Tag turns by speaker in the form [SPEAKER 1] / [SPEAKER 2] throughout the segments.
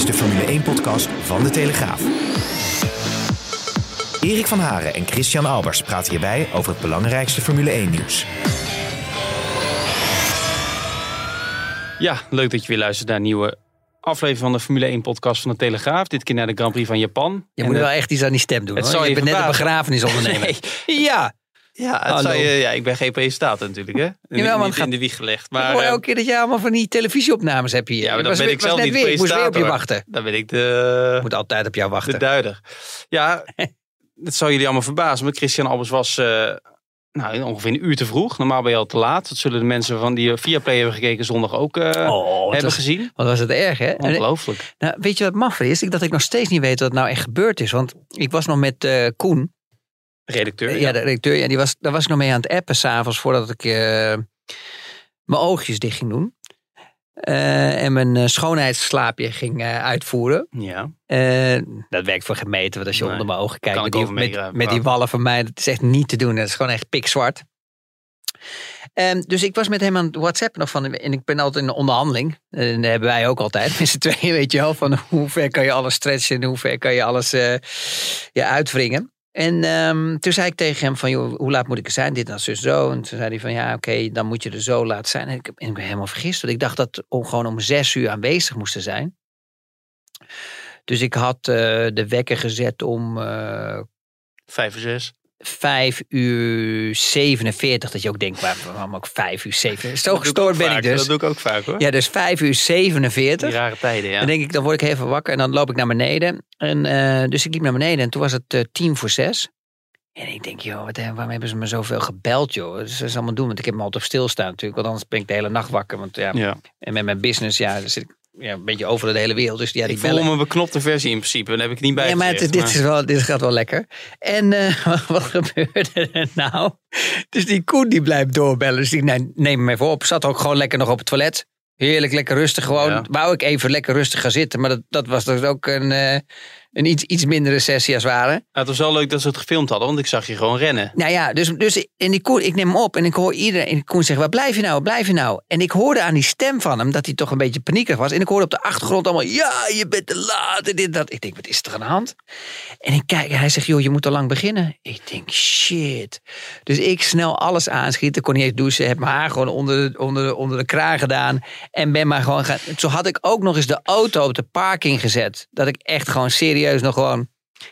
[SPEAKER 1] Is de Formule 1-podcast van De Telegraaf. Erik van Haren en Christian Albers praten hierbij over het belangrijkste Formule 1-nieuws.
[SPEAKER 2] Ja, leuk dat je weer luistert naar een nieuwe aflevering van de Formule 1 podcast van de Telegraaf. Dit keer naar de Grand Prix van Japan.
[SPEAKER 3] Je
[SPEAKER 2] En,
[SPEAKER 3] moet wel echt iets aan die stem doen.
[SPEAKER 2] het
[SPEAKER 3] hoor.
[SPEAKER 2] zal
[SPEAKER 3] Je
[SPEAKER 2] je
[SPEAKER 3] bent net een
[SPEAKER 2] verbazen.
[SPEAKER 3] begrafenisondernemer. Ja,
[SPEAKER 2] Ja, zou je, ja, ik ben geen presentator natuurlijk, hè?
[SPEAKER 3] Jawel, maar het gaat-
[SPEAKER 2] in de wieg gelegd.
[SPEAKER 3] maar
[SPEAKER 2] Maar
[SPEAKER 3] hoor
[SPEAKER 2] eh,
[SPEAKER 3] elke keer dat je allemaal van die televisieopnames hebt hier.
[SPEAKER 2] ja, maar dan ben ik zelf niet
[SPEAKER 3] weer, Ik moest weer op je wachten.
[SPEAKER 2] dan ben ik de,
[SPEAKER 3] Ik moet altijd op jou
[SPEAKER 2] de
[SPEAKER 3] wachten.
[SPEAKER 2] duider. Ja, dat zal jullie allemaal verbazen. Maar Christian Albers was eh, nou, ongeveer een uur te vroeg. Normaal ben je al te laat. Dat zullen de mensen van die via Play hebben gekeken zondag ook eh,
[SPEAKER 3] Oh,
[SPEAKER 2] hebben
[SPEAKER 3] was,
[SPEAKER 2] gezien.
[SPEAKER 3] wat was het erg, hè?
[SPEAKER 2] Ongelooflijk.
[SPEAKER 3] nou, weet je wat maf is? Ik dat ik nog steeds niet weet wat nou echt gebeurd is. Want ik was nog met eh, Koen,
[SPEAKER 2] Redacteur.
[SPEAKER 3] ja. de redacteur. Ja, die was, daar was ik nog mee aan het appen s'avonds voordat ik eh, mijn oogjes dicht ging doen. Eh, en mijn eh, schoonheidsslaapje ging uitvoeren.
[SPEAKER 2] ja.
[SPEAKER 3] Dat werkt voor gemeten, want als je
[SPEAKER 2] Nee,
[SPEAKER 3] onder mijn ogen kijkt met die, met, met die wallen van mij, dat is echt niet te doen. Dat is gewoon echt pikzwart. Ehm, dus ik was met hem aan het WhatsApp nog van, en ik ben altijd in een onderhandeling. En dat hebben wij ook altijd, met z'n tweeën, weet je wel, van hoe ver kan je alles stretchen en hoe ver kan je alles ja, uitwringen. En ehm, toen zei ik tegen hem van, joh, hoe laat moet ik er zijn? Dit en zus, zo. En toen zei hij van, ja, oké, dan moet je er zo laat zijn. En ik, ik ben helemaal vergist, want ik dacht dat gewoon om zes uur aanwezig moesten zijn. Dus ik had eh, de wekker gezet om eh
[SPEAKER 2] Vijf of zes.
[SPEAKER 3] 5 uur 47. Dat je ook denkt, waar- waarom ook 5 uur 47? Zo
[SPEAKER 2] Dat
[SPEAKER 3] gestoord ben
[SPEAKER 2] vaak,
[SPEAKER 3] ik dus.
[SPEAKER 2] Dat doe ik ook vaak hoor.
[SPEAKER 3] Ja, dus 5 uur 47.
[SPEAKER 2] Die rare tijden, ja.
[SPEAKER 3] Dan denk ik, dan word ik even wakker en dan loop ik naar beneden. En, eh, dus ik liep naar beneden en toen was het eh, tien voor zes. En ik denk, joh, wat, waarom hebben ze me zoveel gebeld, joh? Dat is allemaal doen, want ik heb me altijd op stilstaan natuurlijk. Want anders ben ik de hele nacht wakker. Want ja,
[SPEAKER 2] ja.
[SPEAKER 3] en met mijn business, ja, dan zit ik ja, een beetje over de hele wereld. Dus ja, die
[SPEAKER 2] ik voel
[SPEAKER 3] bellen.
[SPEAKER 2] me een beknopte versie in principe. Daar heb ik niet bij
[SPEAKER 3] Ja, maar het- dit,
[SPEAKER 2] maar-
[SPEAKER 3] is wel, dit gaat wel lekker. En eh, wat gebeurde er nou? Dus die Koen die blijft doorbellen. Dus ik nee, neem hem even op. Zat ook gewoon lekker nog op het toilet. Heerlijk, lekker rustig gewoon.
[SPEAKER 2] Ja.
[SPEAKER 3] Wou ik even lekker rustig gaan zitten. Maar dat, dat was dus ook een, eh, een iets, iets mindere sessie als het ware.
[SPEAKER 2] Ja, het was wel leuk dat ze het gefilmd hadden, want ik zag je gewoon rennen.
[SPEAKER 3] Nou ja, dus, dus en die Koen, ik neem hem op en ik hoor iedereen. En Koen zegt, waar blijf je nou, waar blijf je nou? En ik hoorde aan die stem van hem dat hij toch een beetje paniekerig was. En ik hoorde op de achtergrond allemaal, ja, je bent te laat en dit, dat. Ik denk, wat is er aan de hand? En ik kijk en hij zegt, joh, je moet al lang beginnen. Ik denk, shit. Dus ik snel alles aanschieten, kon niet eens douchen. Heb mijn haar gewoon onder de, onder de, onder de kraag gedaan. En ben maar gewoon gaan. Zo had ik ook nog eens de auto op de parking gezet. Dat ik echt gewoon serieus nog gewoon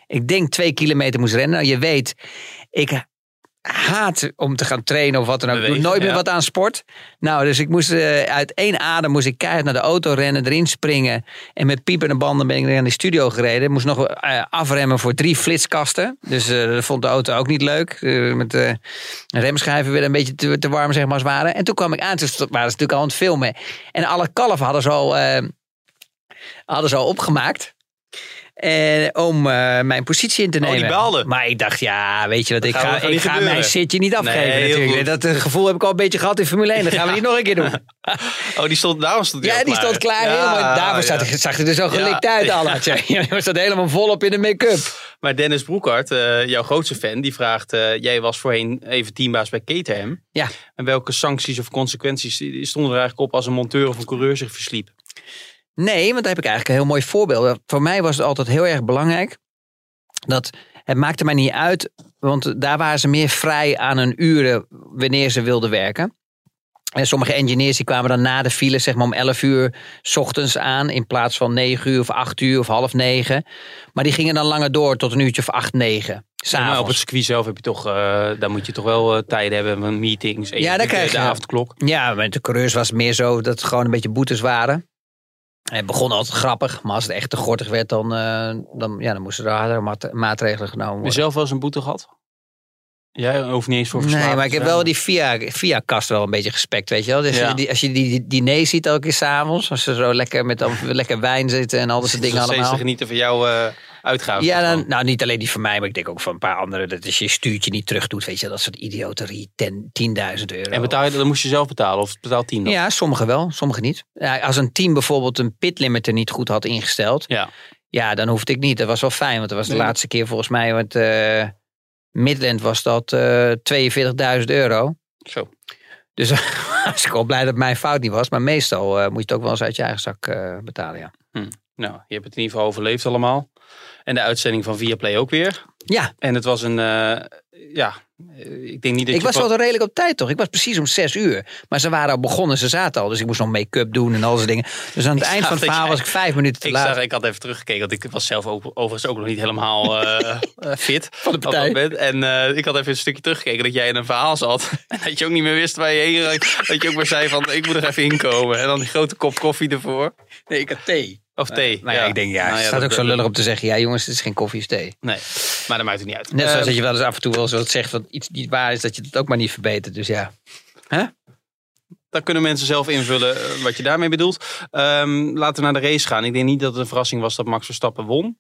[SPEAKER 3] ik denk twee kilometer moest rennen. Nou, je weet, ik haat om te gaan trainen of wat dan ook. Ik doe nooit meer
[SPEAKER 2] ja.
[SPEAKER 3] wat aan sport. Nou, dus ik moest eh, uit één adem moest ik keihard naar de auto rennen, erin springen. En met piepende banden ben ik naar de studio gereden. Ik moest nog eh, afremmen voor drie flitskasten. Dus eh, dat vond de auto ook niet leuk. Met de remschijven weer een beetje te, te warm, zeg maar, als het ware. En toen kwam ik aan, toen waren ze natuurlijk al aan het filmen. En alle kalven hadden ze al, eh, hadden ze al opgemaakt. En om eh, mijn positie in te
[SPEAKER 2] Oh, die
[SPEAKER 3] nemen. Maar ik dacht, ja, weet je wat, ik ga, ik ga mijn zitje niet afgeven
[SPEAKER 2] Nee,
[SPEAKER 3] natuurlijk. Dat eh, gevoel heb ik al een beetje gehad in Formule 1. Dat gaan we niet nog een keer doen.
[SPEAKER 2] Oh, die stond, daarom stond die
[SPEAKER 3] Ja, die stond klaar.
[SPEAKER 2] Ja,
[SPEAKER 3] helemaal, daarvoor
[SPEAKER 2] ja.
[SPEAKER 3] zat, zag hij er zo gelikt uit. Alla. Je zat helemaal volop in de make-up.
[SPEAKER 2] Maar Dennis Broekhart, eh, jouw grootste fan, die vraagt... jij was voorheen even teambaas bij Caterham.
[SPEAKER 3] Ja.
[SPEAKER 2] En welke sancties of consequenties stonden er eigenlijk op als een monteur of een coureur zich versliep?
[SPEAKER 3] Nee, want daar heb ik eigenlijk een heel mooi voorbeeld. Voor mij was het altijd heel erg belangrijk. Dat het maakte mij niet uit. Want daar waren ze meer vrij aan hun uren wanneer ze wilden werken. En sommige engineers die kwamen dan na de file zeg maar om 11 uur 's ochtends aan. In plaats van 9 uur of 8 uur of half 9. Maar die gingen dan langer door tot een uurtje of 8, 9.
[SPEAKER 2] Maar op het circuit zelf heb je toch, eh, daar moet je toch wel eh, tijden hebben van meetings.
[SPEAKER 3] Ja, daar
[SPEAKER 2] de,
[SPEAKER 3] krijg
[SPEAKER 2] de
[SPEAKER 3] je-
[SPEAKER 2] avondklok.
[SPEAKER 3] Ja, met de coureurs was het meer zo dat het gewoon een beetje boetes waren. Het begon altijd grappig, maar als het echt te gortig werd, dan, eh, dan, ja, dan moesten er hardere maat- maatregelen genomen
[SPEAKER 2] Heb je
[SPEAKER 3] worden.
[SPEAKER 2] zelf wel eens een boete gehad? Jij hoeft niet eens voor
[SPEAKER 3] Nee,
[SPEAKER 2] verslaafd
[SPEAKER 3] maar ik heb wel die via, via kast wel een beetje gespekt, weet je wel. Dus
[SPEAKER 2] Ja.
[SPEAKER 3] als die, als je die, die diner ziet elke keer s'avonds, als ze zo lekker met dan, lekker wijn zitten en al dat soort dingen allemaal.
[SPEAKER 2] te genieten van jouw eh uitgaven.
[SPEAKER 3] Ja, dan, nou niet alleen die van mij, maar ik denk ook van een paar anderen. Dat als je je stuurtje niet terug doet, weet je, dat soort idioterie, 10 10.000 euro.
[SPEAKER 2] En betaal je, dat moest je zelf betalen of betaalt tien dan?
[SPEAKER 3] Ja, sommigen wel, sommigen niet. Ja, als een team bijvoorbeeld een pitlimiter niet goed had ingesteld,
[SPEAKER 2] Ja.
[SPEAKER 3] ja, dan hoefde ik niet. Dat was wel fijn, want dat was de
[SPEAKER 2] Nee.
[SPEAKER 3] laatste keer volgens mij, want eh Midland was dat eh 42.000 euro.
[SPEAKER 2] Zo.
[SPEAKER 3] Dus was ik al blij dat mijn fout niet was. Maar meestal eh, moet je het ook wel eens uit je eigen zak eh, betalen, ja.
[SPEAKER 2] Nou, je hebt het in ieder geval overleefd allemaal. En de uitzending van Viaplay ook weer.
[SPEAKER 3] Ja,
[SPEAKER 2] En het was een, eh, ja, ik denk niet dat
[SPEAKER 3] ik was wel redelijk op tijd toch? Ik was precies om zes uur. Maar ze waren al begonnen, ze zaten al. Dus ik moest nog make-up doen en al soort dingen. Dus aan het
[SPEAKER 2] Ik
[SPEAKER 3] eind van het verhaal
[SPEAKER 2] jij-
[SPEAKER 3] was ik vijf minuten te
[SPEAKER 2] Ik,
[SPEAKER 3] laat.
[SPEAKER 2] zag, ik had even teruggekeken, want ik was zelf ook, overigens ook nog niet helemaal eh, eh, fit.
[SPEAKER 3] Van de partij.
[SPEAKER 2] En ik had even een stukje teruggekeken dat jij in een verhaal zat. En dat je ook niet meer wist waar je heen ging. Dat je ook maar zei van, ik moet er even inkomen. En dan die grote kop koffie ervoor.
[SPEAKER 3] Nee, ik had thee.
[SPEAKER 2] Of thee.
[SPEAKER 3] Nou ja, ik denk, ja,
[SPEAKER 2] Nou
[SPEAKER 3] het staat
[SPEAKER 2] dat-
[SPEAKER 3] ook zo lullig om te zeggen. Ja jongens, het is geen koffie, het is thee.
[SPEAKER 2] Nee, maar dat maakt het niet uit.
[SPEAKER 3] Net zoals
[SPEAKER 2] Eh,
[SPEAKER 3] dat je wel eens af en toe wel eens wat zegt wat iets niet waar is, dat je het ook maar niet verbetert. Dus ja.
[SPEAKER 2] Dan kunnen mensen zelf invullen eh, wat je daarmee bedoelt. Ehm, laten we naar de race gaan. Ik denk niet dat het een verrassing was dat Max Verstappen won.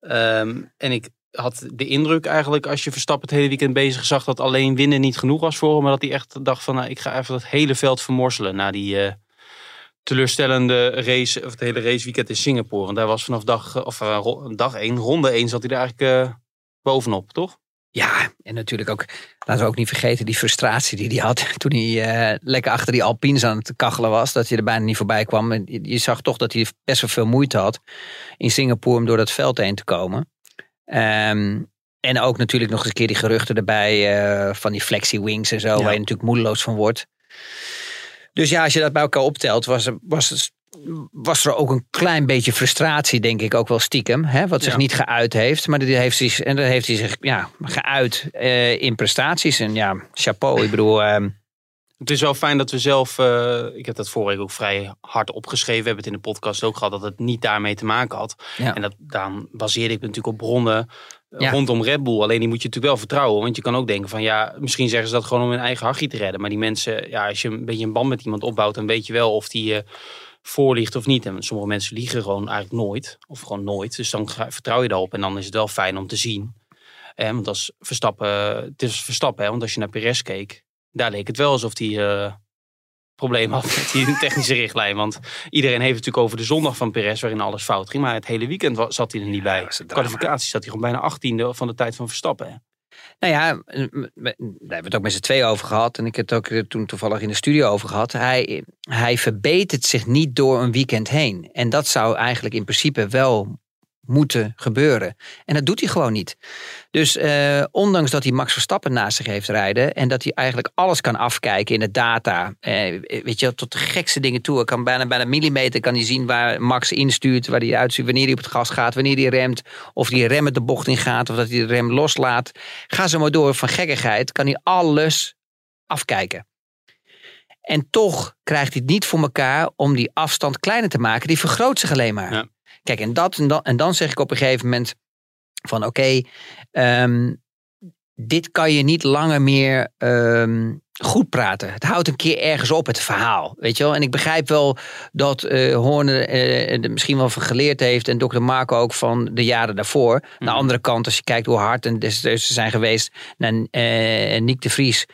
[SPEAKER 2] Ehm, en ik had de indruk eigenlijk als je Verstappen het hele weekend bezig zag... dat alleen winnen niet genoeg was voor hem. Maar dat hij echt dacht van nou, ik ga even dat hele veld vermorselen... na die eh, teleurstellende race, of het hele raceweekend in Singapore. En daar was vanaf dag, eh, of, eh, dag 1, ronde 1, zat hij er eigenlijk eh, bovenop, toch?
[SPEAKER 3] Ja, en natuurlijk ook, laten we ook niet vergeten, die frustratie die hij had toen hij lekker achter die Alpines aan het kachelen was. Dat hij er bijna niet voorbij kwam. En je, je zag toch dat hij best wel veel moeite had in Singapore om door dat veld heen te komen. Ehm, en ook natuurlijk nog eens een keer die geruchten erbij van die flexi wings en zo, waar je natuurlijk moedeloos van wordt. Dus ja, als je dat bij elkaar optelt, was, er- was, het- was er ook een klein beetje frustratie, denk ik, ook wel stiekem. Hè, wat zich
[SPEAKER 2] Ja.
[SPEAKER 3] niet geuit heeft. Maar die heeft zich, en dat heeft hij zich ja, geuit eh, in prestaties. En ja, chapeau. Ik bedoel, ehm,
[SPEAKER 2] Het is wel fijn dat we zelf, eh, ik heb dat vorige week ook vrij hard opgeschreven. We hebben het in de podcast ook gehad dat het niet daarmee te maken had.
[SPEAKER 3] Ja.
[SPEAKER 2] En dat, daarom baseerde ik me natuurlijk op bronnen Rondom Red Bull. Alleen die moet je natuurlijk wel vertrouwen. Want je kan ook denken van ja, misschien zeggen ze dat gewoon om hun eigen hachje te redden. Maar die mensen, ja, als je een beetje een band met iemand opbouwt, dan weet je wel of die je voorliegt of niet. En sommige mensen liegen gewoon eigenlijk nooit. Of gewoon nooit. Dus dan vertrouw je daarop. En dan is het wel fijn om te zien. Eh, want als Verstappen, het is Verstappen, hè, want als je naar Perez keek, daar leek het wel alsof hij eh probleem had met die technische richtlijn. Want iedereen heeft het natuurlijk over de zondag van Perez, waarin alles fout ging. Maar het hele weekend zat hij er niet bij.
[SPEAKER 3] drama.
[SPEAKER 2] Kwalificatie zat hij gewoon bijna achttiende van de tijd van Verstappen. Hè.
[SPEAKER 3] Nou ja, daar hebben we het ook met z'n twee over gehad. En ik heb het ook eh, toen toevallig in de studio over gehad. Hij, hij verbetert zich niet door een weekend heen. En dat zou eigenlijk in principe wel moeten gebeuren. En dat doet hij gewoon niet. Dus eh, ondanks dat hij Max Verstappen naast zich heeft rijden... en dat hij eigenlijk alles kan afkijken in de data... Eh, weet je, tot de gekste dingen toe. Hij kan bijna bij een millimeter kan hij zien waar Max instuurt... waar hij uitstuurt, wanneer hij op het gas gaat... wanneer hij remt, of hij remmen de bocht in gaat... of dat hij de rem loslaat. Ga zo maar door van gekkigheid. Kan hij alles afkijken. En toch krijgt hij het niet voor elkaar om die afstand kleiner te maken. Die vergroot zich alleen maar.
[SPEAKER 2] Ja.
[SPEAKER 3] Kijk, en, dat, en, dan, en dan zeg ik op een gegeven moment van oké, ehm, dit kan je niet langer meer ehm, goed praten. Het houdt een keer ergens op, het verhaal. Weet je wel? En ik begrijp wel dat Horner er misschien wel van geleerd heeft. En Dr. Marco ook van de jaren daarvoor. Aan de andere kant, als je kijkt hoe hard en ze zijn geweest naar eh Nick de Vries.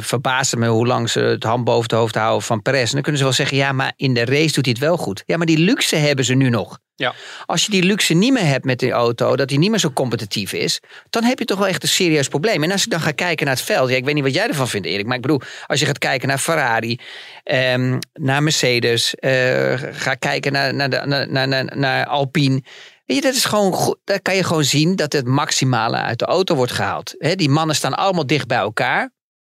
[SPEAKER 3] Verbaast het me hoe lang ze het hand boven het hoofd houden van Perez. En dan kunnen ze wel zeggen, ja, maar in de race doet hij het wel goed. Ja, maar die luxe hebben ze nu nog.
[SPEAKER 2] Ja.
[SPEAKER 3] Als je die luxe niet meer hebt met die auto, dat die niet meer zo competitief is, dan heb je toch wel echt een serieus probleem. En als ik dan ga kijken naar het veld, ja, ik weet niet wat jij ervan vindt, Erik, maar ik bedoel, als je gaat kijken naar Ferrari, ehm, naar Mercedes, eh, ga kijken naar, naar, de, naar, naar, naar Alpine. Weet je, dat is gewoon. Daar kan je gewoon zien dat het maximale uit de auto wordt gehaald. Die mannen staan allemaal dicht bij elkaar.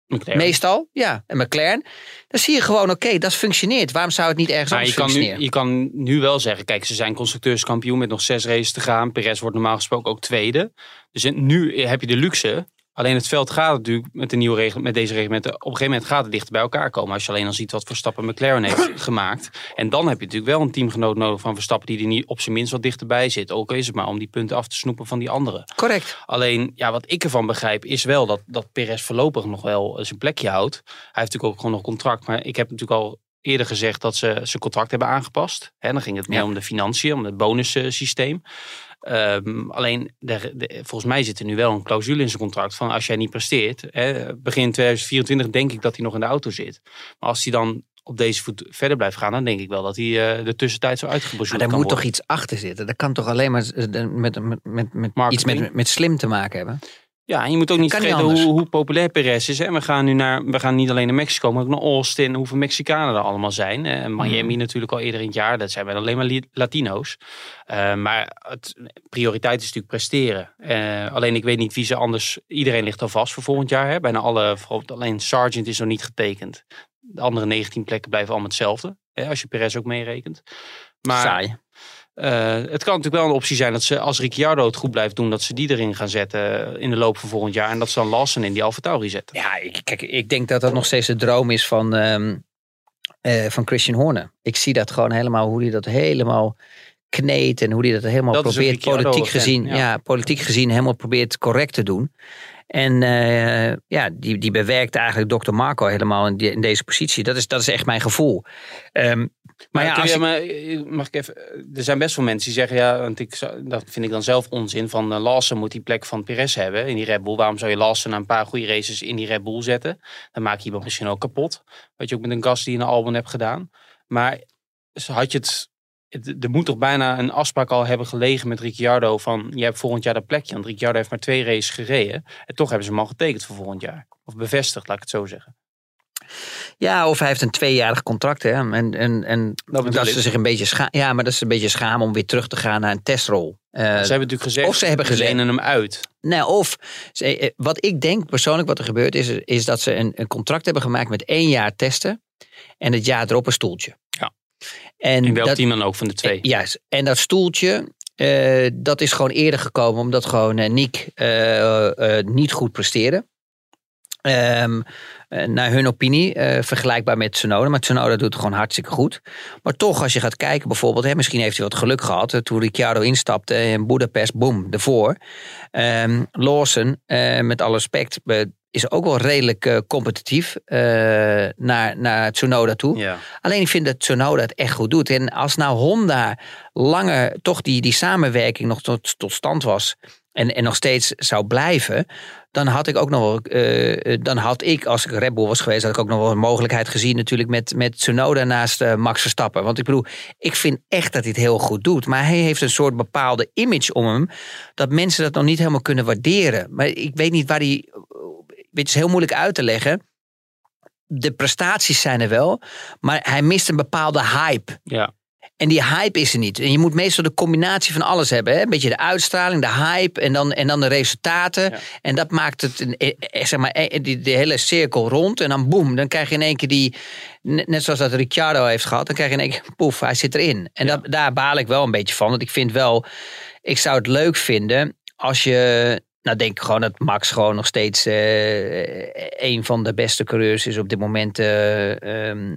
[SPEAKER 2] McLaren.
[SPEAKER 3] Meestal, ja. En McLaren. Dan zie je gewoon, oké, dat functioneert. Waarom zou het niet ergens
[SPEAKER 2] Maar je
[SPEAKER 3] anders
[SPEAKER 2] kan, nu,
[SPEAKER 3] functioneren?
[SPEAKER 2] je kan nu wel zeggen, kijk, ze zijn constructeurskampioen met nog zes races te gaan. Perez wordt normaal gesproken ook tweede. Dus nu heb je de luxe Alleen het veld gaat natuurlijk met, de nieuwe regel, met deze reglementen. Op een gegeven moment gaat het dichter bij elkaar komen. Als je alleen al ziet wat Verstappen McLaren heeft gemaakt. En dan heb je natuurlijk wel een teamgenoot nodig van Verstappen die er niet op zijn minst wat dichterbij zit. Ook is het maar om die punten af te snoepen van die anderen.
[SPEAKER 3] Correct.
[SPEAKER 2] Alleen, ja, wat ik ervan begrijp is wel dat, dat Perez voorlopig nog wel zijn plekje houdt. Hij heeft natuurlijk ook gewoon nog contract. Maar ik heb natuurlijk al eerder gezegd dat ze zijn contract hebben aangepast. En dan ging het meer
[SPEAKER 3] Ja.
[SPEAKER 2] om de financiën, om het bonussysteem. Ehm, alleen, de, de- volgens mij zit er nu wel een clausule in zijn contract van als jij niet presteert. Hè, begin 2024 denk ik dat hij nog in de auto zit. Maar als hij dan op deze voet verder blijft gaan, dan denk ik wel dat hij eh, de tussentijd zo
[SPEAKER 3] Maar
[SPEAKER 2] uitgebazuurd
[SPEAKER 3] daar
[SPEAKER 2] kan
[SPEAKER 3] moet
[SPEAKER 2] worden.
[SPEAKER 3] toch iets achter zitten. Dat kan toch alleen maar met, met, met, met iets met, met slim te maken hebben.
[SPEAKER 2] Ja, en je moet ook niet vergeten hoe, hoe populair Perez is. Hè? We gaan nu naar, we gaan niet alleen naar Mexico, maar ook naar Austin. Hoeveel Mexicanen er allemaal zijn. En Miami
[SPEAKER 3] Mhm.
[SPEAKER 2] natuurlijk al eerder in het jaar. Dat zijn wel alleen maar Latino's. Eh, maar het prioriteit is natuurlijk presteren. Eh, alleen ik weet niet wie ze anders. Iedereen ligt al vast voor volgend jaar. Hè? Bijna alle, alleen Sargent is nog niet getekend. De andere 19 plekken blijven allemaal hetzelfde. Hè? Als je Perez ook meerekent. Maar
[SPEAKER 3] Saai.
[SPEAKER 2] Eh, het kan natuurlijk wel een optie zijn dat ze als Ricciardo het goed blijft doen, dat ze die erin gaan zetten in de loop van volgend jaar. En dat ze dan Lawson in die Alfa Tauri zetten.
[SPEAKER 3] Ja, ik, kijk, ik denk dat dat nog steeds de droom is van, ehm, eh, van Christian Horner. Ik zie dat gewoon helemaal, hoe hij dat helemaal kneedt en hoe hij dat helemaal
[SPEAKER 2] Dat
[SPEAKER 3] probeert politiek gezien,
[SPEAKER 2] ja.
[SPEAKER 3] ja. politiek gezien helemaal probeert correct te doen. En eh, ja, die, die bewerkt eigenlijk Dr. Marco helemaal in, die- in deze positie. Dat is, dat is echt mijn gevoel. Ehm, maar ja, als
[SPEAKER 2] je- maar, mag ik even, er zijn best veel mensen die zeggen, ja, want ik, dat vind ik dan zelf onzin, van eh, Lawson moet die plek van Perez hebben in die Red Bull. Waarom zou je Lawson na een paar goede races in die Red Bull zetten? Dan maak je iemand misschien ook kapot. Wat je ook met een gas die in een Albon hebt gedaan. Maar had je het- er moet toch bijna een afspraak al hebben gelegen met Ricciardo van, je hebt volgend jaar dat plekje. Want Ricciardo heeft maar twee races gereden. En toch hebben ze hem al getekend voor volgend jaar. Of bevestigd, laat ik het zo zeggen.
[SPEAKER 3] Ja, of hij heeft een tweejarig contract. Hè? En, en, en dat, ze zich een beetje scha ja, maar dat ze een beetje schamen om weer terug te gaan naar een testrol. Eh,
[SPEAKER 2] ze hebben natuurlijk gezegd,
[SPEAKER 3] of ze hebben gezegd-
[SPEAKER 2] hem uit.
[SPEAKER 3] Nou, of ze- eh, wat ik denk persoonlijk wat er gebeurt is, is dat ze een, een contract hebben gemaakt met één jaar testen en het jaar erop een stoeltje. En
[SPEAKER 2] welk
[SPEAKER 3] dat,
[SPEAKER 2] team dan ook van de twee.
[SPEAKER 3] eh, Juist. En dat stoeltje, eh, dat is gewoon eerder gekomen omdat gewoon eh, Nick niet goed presteerde. Ehm, eh, naar hun opinie, vergelijkbaar met Tsunoda. Maar Tsunoda doet het gewoon hartstikke goed. Maar toch, als je gaat kijken bijvoorbeeld... Hè, misschien heeft hij wat geluk gehad. eh, toen Ricciardo instapte in Budapest, boom, ervoor. Ehm Lawson, met alle respect... is ook wel redelijk eh, competitief eh, naar, naar Tsunoda toe.
[SPEAKER 2] Ja.
[SPEAKER 3] Alleen ik vind dat Tsunoda het echt goed doet. En als nou Honda langer toch die, die samenwerking nog tot, tot stand was... En, en nog steeds zou blijven... dan had ik ook nog wel... eh, dan had ik, als ik Red Bull was geweest... had ik ook nog wel een mogelijkheid gezien natuurlijk met, met Tsunoda naast Max Verstappen. Want ik bedoel, ik vind echt dat hij het heel goed doet. Maar hij heeft een soort bepaalde image om hem... dat mensen dat nog niet helemaal kunnen waarderen. Maar ik weet niet waar hij... Het is heel moeilijk uit te leggen de prestaties zijn er wel, maar hij mist een bepaalde hype.
[SPEAKER 2] Ja.
[SPEAKER 3] En die hype is er niet. En je moet meestal de combinatie van alles hebben. Hè? Een beetje de uitstraling, de hype en dan, en dan de resultaten.
[SPEAKER 2] Ja.
[SPEAKER 3] En dat maakt het een, eh, eh, zeg maar, eh, die, de hele cirkel rond. En dan boem, dan krijg je in één keer die... Net zoals dat Ricciardo heeft gehad. Dan krijg je in één keer, poef, hij zit erin. En dat, daar baal ik wel een beetje van. Want ik vind wel... Ik zou het leuk vinden als je... Nou, denk gewoon dat Max gewoon nog steeds eh, een van de beste coureurs is op dit moment eh, ehm,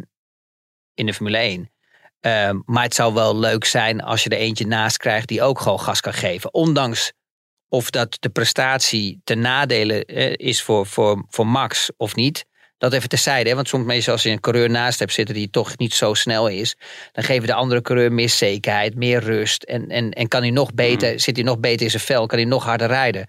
[SPEAKER 3] in de Formule 1. Ehm, maar het zou wel leuk zijn als je er eentje naast krijgt die ook gewoon gas kan geven. Ondanks of dat de prestatie ten nadele eh, is voor, voor, voor Max of niet. Dat even terzijde. Hè? Want soms meestal als je een coureur naast hebt zitten die toch niet zo snel is. Dan geven de andere coureur meer zekerheid, meer rust. En, en, en kan hij nog beter, zit hij nog beter in zijn vel, kan hij nog harder rijden.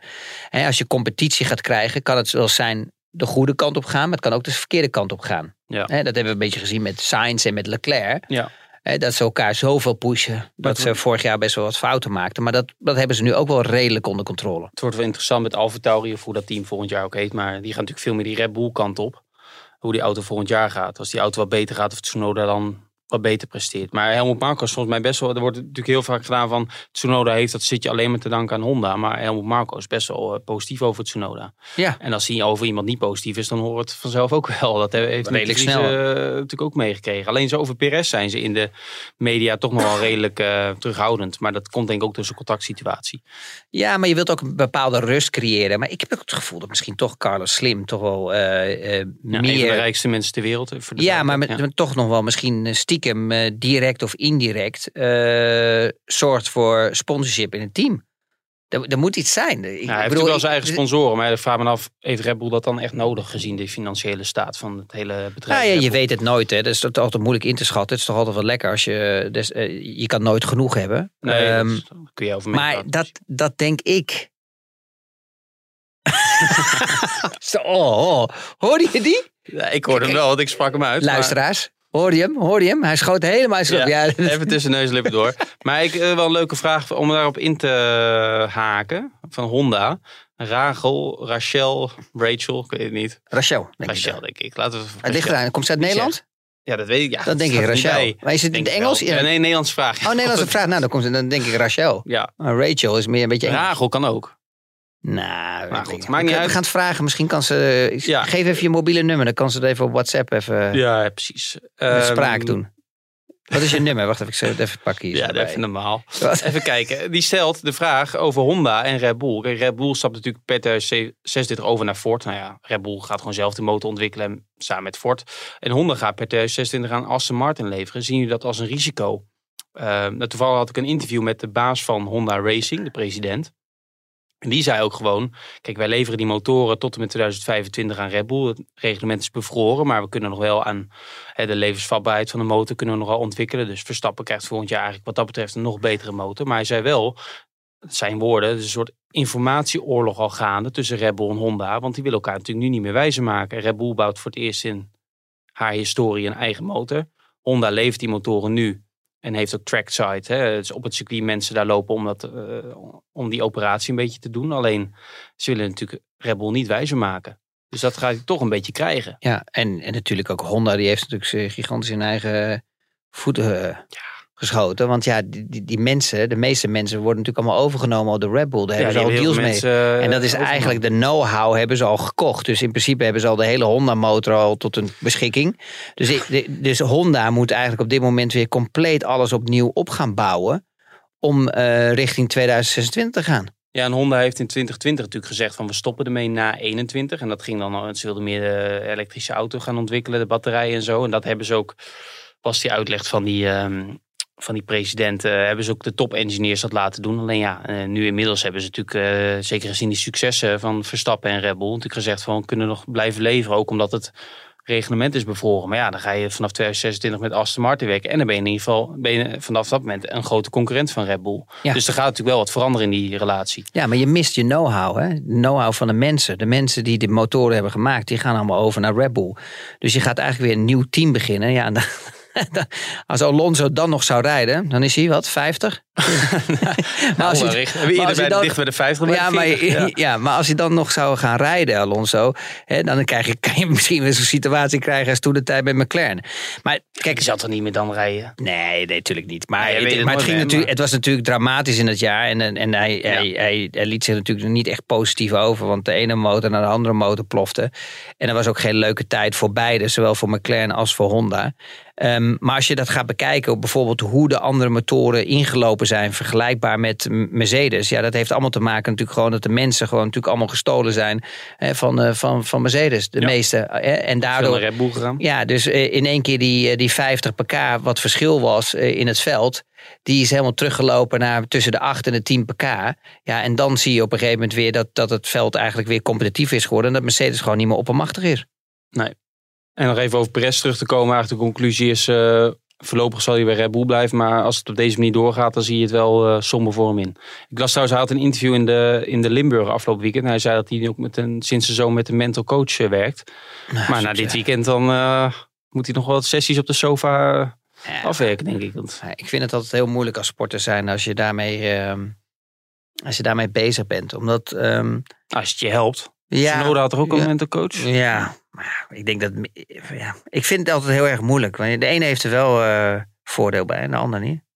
[SPEAKER 3] Hè, als je competitie gaat krijgen, kan het wel zijn de goede kant op gaan. Maar het kan ook de verkeerde kant op gaan.
[SPEAKER 2] Ja.
[SPEAKER 3] Hè, dat hebben we een beetje gezien met Sainz en met Leclerc.
[SPEAKER 2] Ja.
[SPEAKER 3] Dat ze elkaar zoveel pushen. Dat ze vorig jaar best wel wat fouten maakten. Maar dat, dat hebben ze nu ook wel redelijk onder controle.
[SPEAKER 2] Het wordt wel interessant met Alfa Tauri of hoe dat team volgend jaar ook heet. Maar die gaan natuurlijk veel meer die Red Bull kant op. Hoe die auto volgend jaar gaat. Als die auto wat beter gaat of Tsunoda dan wat beter presteert. Maar Helmut Marko is volgens mij best wel... Er wordt natuurlijk heel vaak gedaan van... Tsunoda heeft dat zit je alleen maar te danken aan Honda. Maar Helmut Marko is best wel eh, positief over Tsunoda.
[SPEAKER 3] Ja.
[SPEAKER 2] En als hij over iemand niet positief is, dan hoort het vanzelf ook wel. Dat heeft
[SPEAKER 3] Redelijk snel.
[SPEAKER 2] eh, natuurlijk ook meegekregen. Alleen zo over Perez zijn ze in de media toch nog wel redelijk eh, terughoudend. Maar dat komt denk ik ook door zijn contactsituatie.
[SPEAKER 3] Ja, maar je wilt ook een bepaalde rust creëren. Maar ik heb ook het gevoel dat misschien toch Carlos Slim toch wel
[SPEAKER 2] Ja, Een van de
[SPEAKER 3] meer...
[SPEAKER 2] rijkste mensen ter wereld. Voor de
[SPEAKER 3] Ja, maar met, toch nog wel misschien eh, stiekem eh, direct of indirect eh, zorgt voor sponsorship in het team. Er, er moet iets zijn. Ik,
[SPEAKER 2] Ja, hij heeft wel zijn eigen sponsoren. Maar ik vraag me af, heeft Red Bull dat dan echt nodig gezien de financiële staat van het hele bedrijf?
[SPEAKER 3] Nou ja, je weet het nooit. Hè. Dat is toch altijd moeilijk in te schatten. Het is toch altijd wel lekker als je... Dus, eh, je kan nooit genoeg hebben.
[SPEAKER 2] Nee,
[SPEAKER 3] Ehm,
[SPEAKER 2] dat, kun je over
[SPEAKER 3] maar dat, dat denk ik. Zo, oh, oh. Hoorde je die?
[SPEAKER 2] Ja, ik hoorde hem wel, want ik sprak hem uit.
[SPEAKER 3] Luisteraars. Hoorde je hem? Hoorde je hem? Hij schoot helemaal uit zijn
[SPEAKER 2] Ja, even tussen neus en lippen door. Maar ik eh, wel een leuke vraag om daarop in te haken. Van Honda. Rachel, Rachel, Rachel, ik weet het niet.
[SPEAKER 3] Rachel. Denk ik
[SPEAKER 2] Rachel,
[SPEAKER 3] dan.
[SPEAKER 2] denk ik. Laten we
[SPEAKER 3] Het ligt eraan. Komt ze uit Nederland?
[SPEAKER 2] Ja, dat weet ik. Ja,
[SPEAKER 3] Dan denk ik Rachel. Maar is het in het
[SPEAKER 2] ik
[SPEAKER 3] Engels?
[SPEAKER 2] Ja, nee, Nederlandse vraag.
[SPEAKER 3] Oh, Nederlandse vraag. Nou, dan, komt dan denk ik Rachel.
[SPEAKER 2] Ja,
[SPEAKER 3] Maar Rachel is meer een beetje Engels.
[SPEAKER 2] Rachel kan ook.
[SPEAKER 3] Nou,
[SPEAKER 2] Maar goed,
[SPEAKER 3] ik.
[SPEAKER 2] maakt niet
[SPEAKER 3] We
[SPEAKER 2] uit.
[SPEAKER 3] gaan het vragen. Misschien kan ze...
[SPEAKER 2] Ja.
[SPEAKER 3] Geef even je mobiele nummer. Dan kan ze het even op WhatsApp even
[SPEAKER 2] Ja, ja, precies.
[SPEAKER 3] met
[SPEAKER 2] Ehm,
[SPEAKER 3] spraak doen. Wat is je nummer? Wacht even, ik zal het even pakken hier.
[SPEAKER 2] Ja, dat even normaal.
[SPEAKER 3] Wat?
[SPEAKER 2] Even kijken. Die stelt de vraag over Honda en Red Bull. Red Bull stapt natuurlijk per 2026 over naar Ford. Nou ja, Red Bull gaat gewoon zelf de motor ontwikkelen en- samen met Ford. En Honda gaat per 2026 aan Aston Martin leveren. Zien jullie dat als een risico? Uh, toevallig had ik een interview met de baas van Honda Racing, de president. En die zei ook gewoon, kijk wij leveren die motoren tot en met 2025 aan Red Bull. Het reglement is bevroren, maar we kunnen nog wel aan hè, de levensvatbaarheid van de motor kunnen we nog wel ontwikkelen. Dus Verstappen krijgt volgend jaar eigenlijk wat dat betreft een nog betere motor. Maar hij zei wel, zijn woorden, is een soort informatieoorlog al gaande tussen Red Bull en Honda. Want die willen elkaar natuurlijk nu niet meer wijzer maken. Red Bull bouwt voor het eerst in haar historie een eigen motor. Honda levert die motoren nu en heeft ook trackside. Hè. Dus op het circuit mensen daar lopen om, dat, eh, om die operatie een beetje te doen. Alleen ze willen natuurlijk Red Bull niet wijzer maken. Dus dat gaat hij toch een beetje krijgen.
[SPEAKER 3] Ja, en, en natuurlijk ook Honda. Die heeft natuurlijk gigantisch in eigen voeten eh, geschoten. Want ja, die, die, die mensen, de meeste mensen worden natuurlijk allemaal overgenomen door de Red Bull. Daar hebben ze al deals mee.
[SPEAKER 2] eh,
[SPEAKER 3] En dat is
[SPEAKER 2] overgenomen.
[SPEAKER 3] eigenlijk de know-how hebben ze al gekocht. Dus in principe hebben ze al de hele Honda-motor al tot hun beschikking. Dus, dus Honda moet eigenlijk op dit moment weer compleet alles opnieuw op gaan bouwen. Om eh, richting 2026 te gaan.
[SPEAKER 2] Ja, en Honda heeft in 2020 natuurlijk gezegd van we stoppen ermee na 21. En dat ging dan, al- ze wilden meer de elektrische auto gaan ontwikkelen, de batterijen en zo. En dat hebben ze ook, was die uitleg van die, ehm, van die president, eh, hebben ze ook de top-engineers dat laten doen. Alleen ja, eh, nu inmiddels hebben ze natuurlijk, eh, zeker gezien die successen van Verstappen en Red Bull, natuurlijk gezegd van kunnen nog blijven leveren. Ook omdat het reglement is bevroren. Maar ja, dan ga je vanaf 2026 met Aston Martin werken. En dan ben je in ieder geval ben je vanaf dat moment een grote concurrent van Red Bull.
[SPEAKER 3] Ja.
[SPEAKER 2] Dus er gaat natuurlijk wel wat veranderen in die relatie.
[SPEAKER 3] Ja, maar je mist je know-how. hè? Know-how van de mensen. De mensen die de motoren hebben gemaakt, die gaan allemaal over naar Red Bull. Dus je gaat eigenlijk weer een nieuw team beginnen. Ja, en dan- als Alonso dan nog zou rijden, dan is hij wat, 50? maar als hij- maar als
[SPEAKER 2] bij,
[SPEAKER 3] dan-
[SPEAKER 2] dicht bij de 50 dan bij
[SPEAKER 3] ja, maar,
[SPEAKER 2] 40, ja.
[SPEAKER 3] ja, maar als hij dan nog zou gaan rijden, Alonso, hè, dan krijg je, kan je misschien weer zo'n situatie krijgen als toen de tijd met McLaren. Maar kijk,
[SPEAKER 2] Ik zal toch niet meer dan rijden?
[SPEAKER 3] Nee, nee, natuurlijk niet. Maar,
[SPEAKER 2] Nee, je
[SPEAKER 3] het, maar het, ging natuurlijk,
[SPEAKER 2] maar-
[SPEAKER 3] het was natuurlijk dramatisch in het jaar. En, en, en hij, hij, hij, hij liet zich natuurlijk niet echt positief over. Want de ene motor naar de andere motor plofte. En er was ook geen leuke tijd voor beide. Zowel voor McLaren als voor Honda. Ehm, maar als je dat gaat bekijken, bijvoorbeeld hoe de andere motoren ingelopen zijn, vergelijkbaar met Mercedes. Ja, dat heeft allemaal te maken natuurlijk gewoon dat de mensen gewoon natuurlijk allemaal gestolen zijn hè, van, eh, van, van Mercedes. De
[SPEAKER 2] Ja.
[SPEAKER 3] meeste. hè, en
[SPEAKER 2] Veel
[SPEAKER 3] daardoor.
[SPEAKER 2] Red Bull gegaan.
[SPEAKER 3] Ja, dus eh, in één keer die, eh, die 50 pk, wat verschil was eh, in het veld, die is helemaal teruggelopen naar tussen de 8 en de 10 pk. Ja, en dan zie je op een gegeven moment weer dat, dat het veld eigenlijk weer competitief is geworden en dat Mercedes gewoon niet meer oppermachtig is.
[SPEAKER 2] En nog even over Perez terug te komen. Eigenlijk de conclusie is, eh, voorlopig zal hij bij Red Bull blijven. Maar als het op deze manier doorgaat, dan zie je het wel eh somber voor hem in. Ik las trouwens, hij had een interview in de, in de Limburg afgelopen weekend. Hij zei dat hij ook met een, sinds de zomer met een mental coach eh, werkt. maar na dit weekend dan moet hij nog wel wat sessies op de sofa
[SPEAKER 3] Ja,
[SPEAKER 2] afwerken, denk ik. Want,
[SPEAKER 3] ik vind het altijd heel moeilijk als sporter zijn als je daarmee, ehm, als je daarmee bezig bent. Omdat, ehm,
[SPEAKER 2] als het je helpt.
[SPEAKER 3] Ja,
[SPEAKER 2] Tsunoda had er ook al
[SPEAKER 3] ja.
[SPEAKER 2] een mental coach.
[SPEAKER 3] Ja, maar ja, ik denk dat. Ja, ik vind het altijd heel erg moeilijk. Want de ene heeft er wel eh, voordeel bij en de ander niet.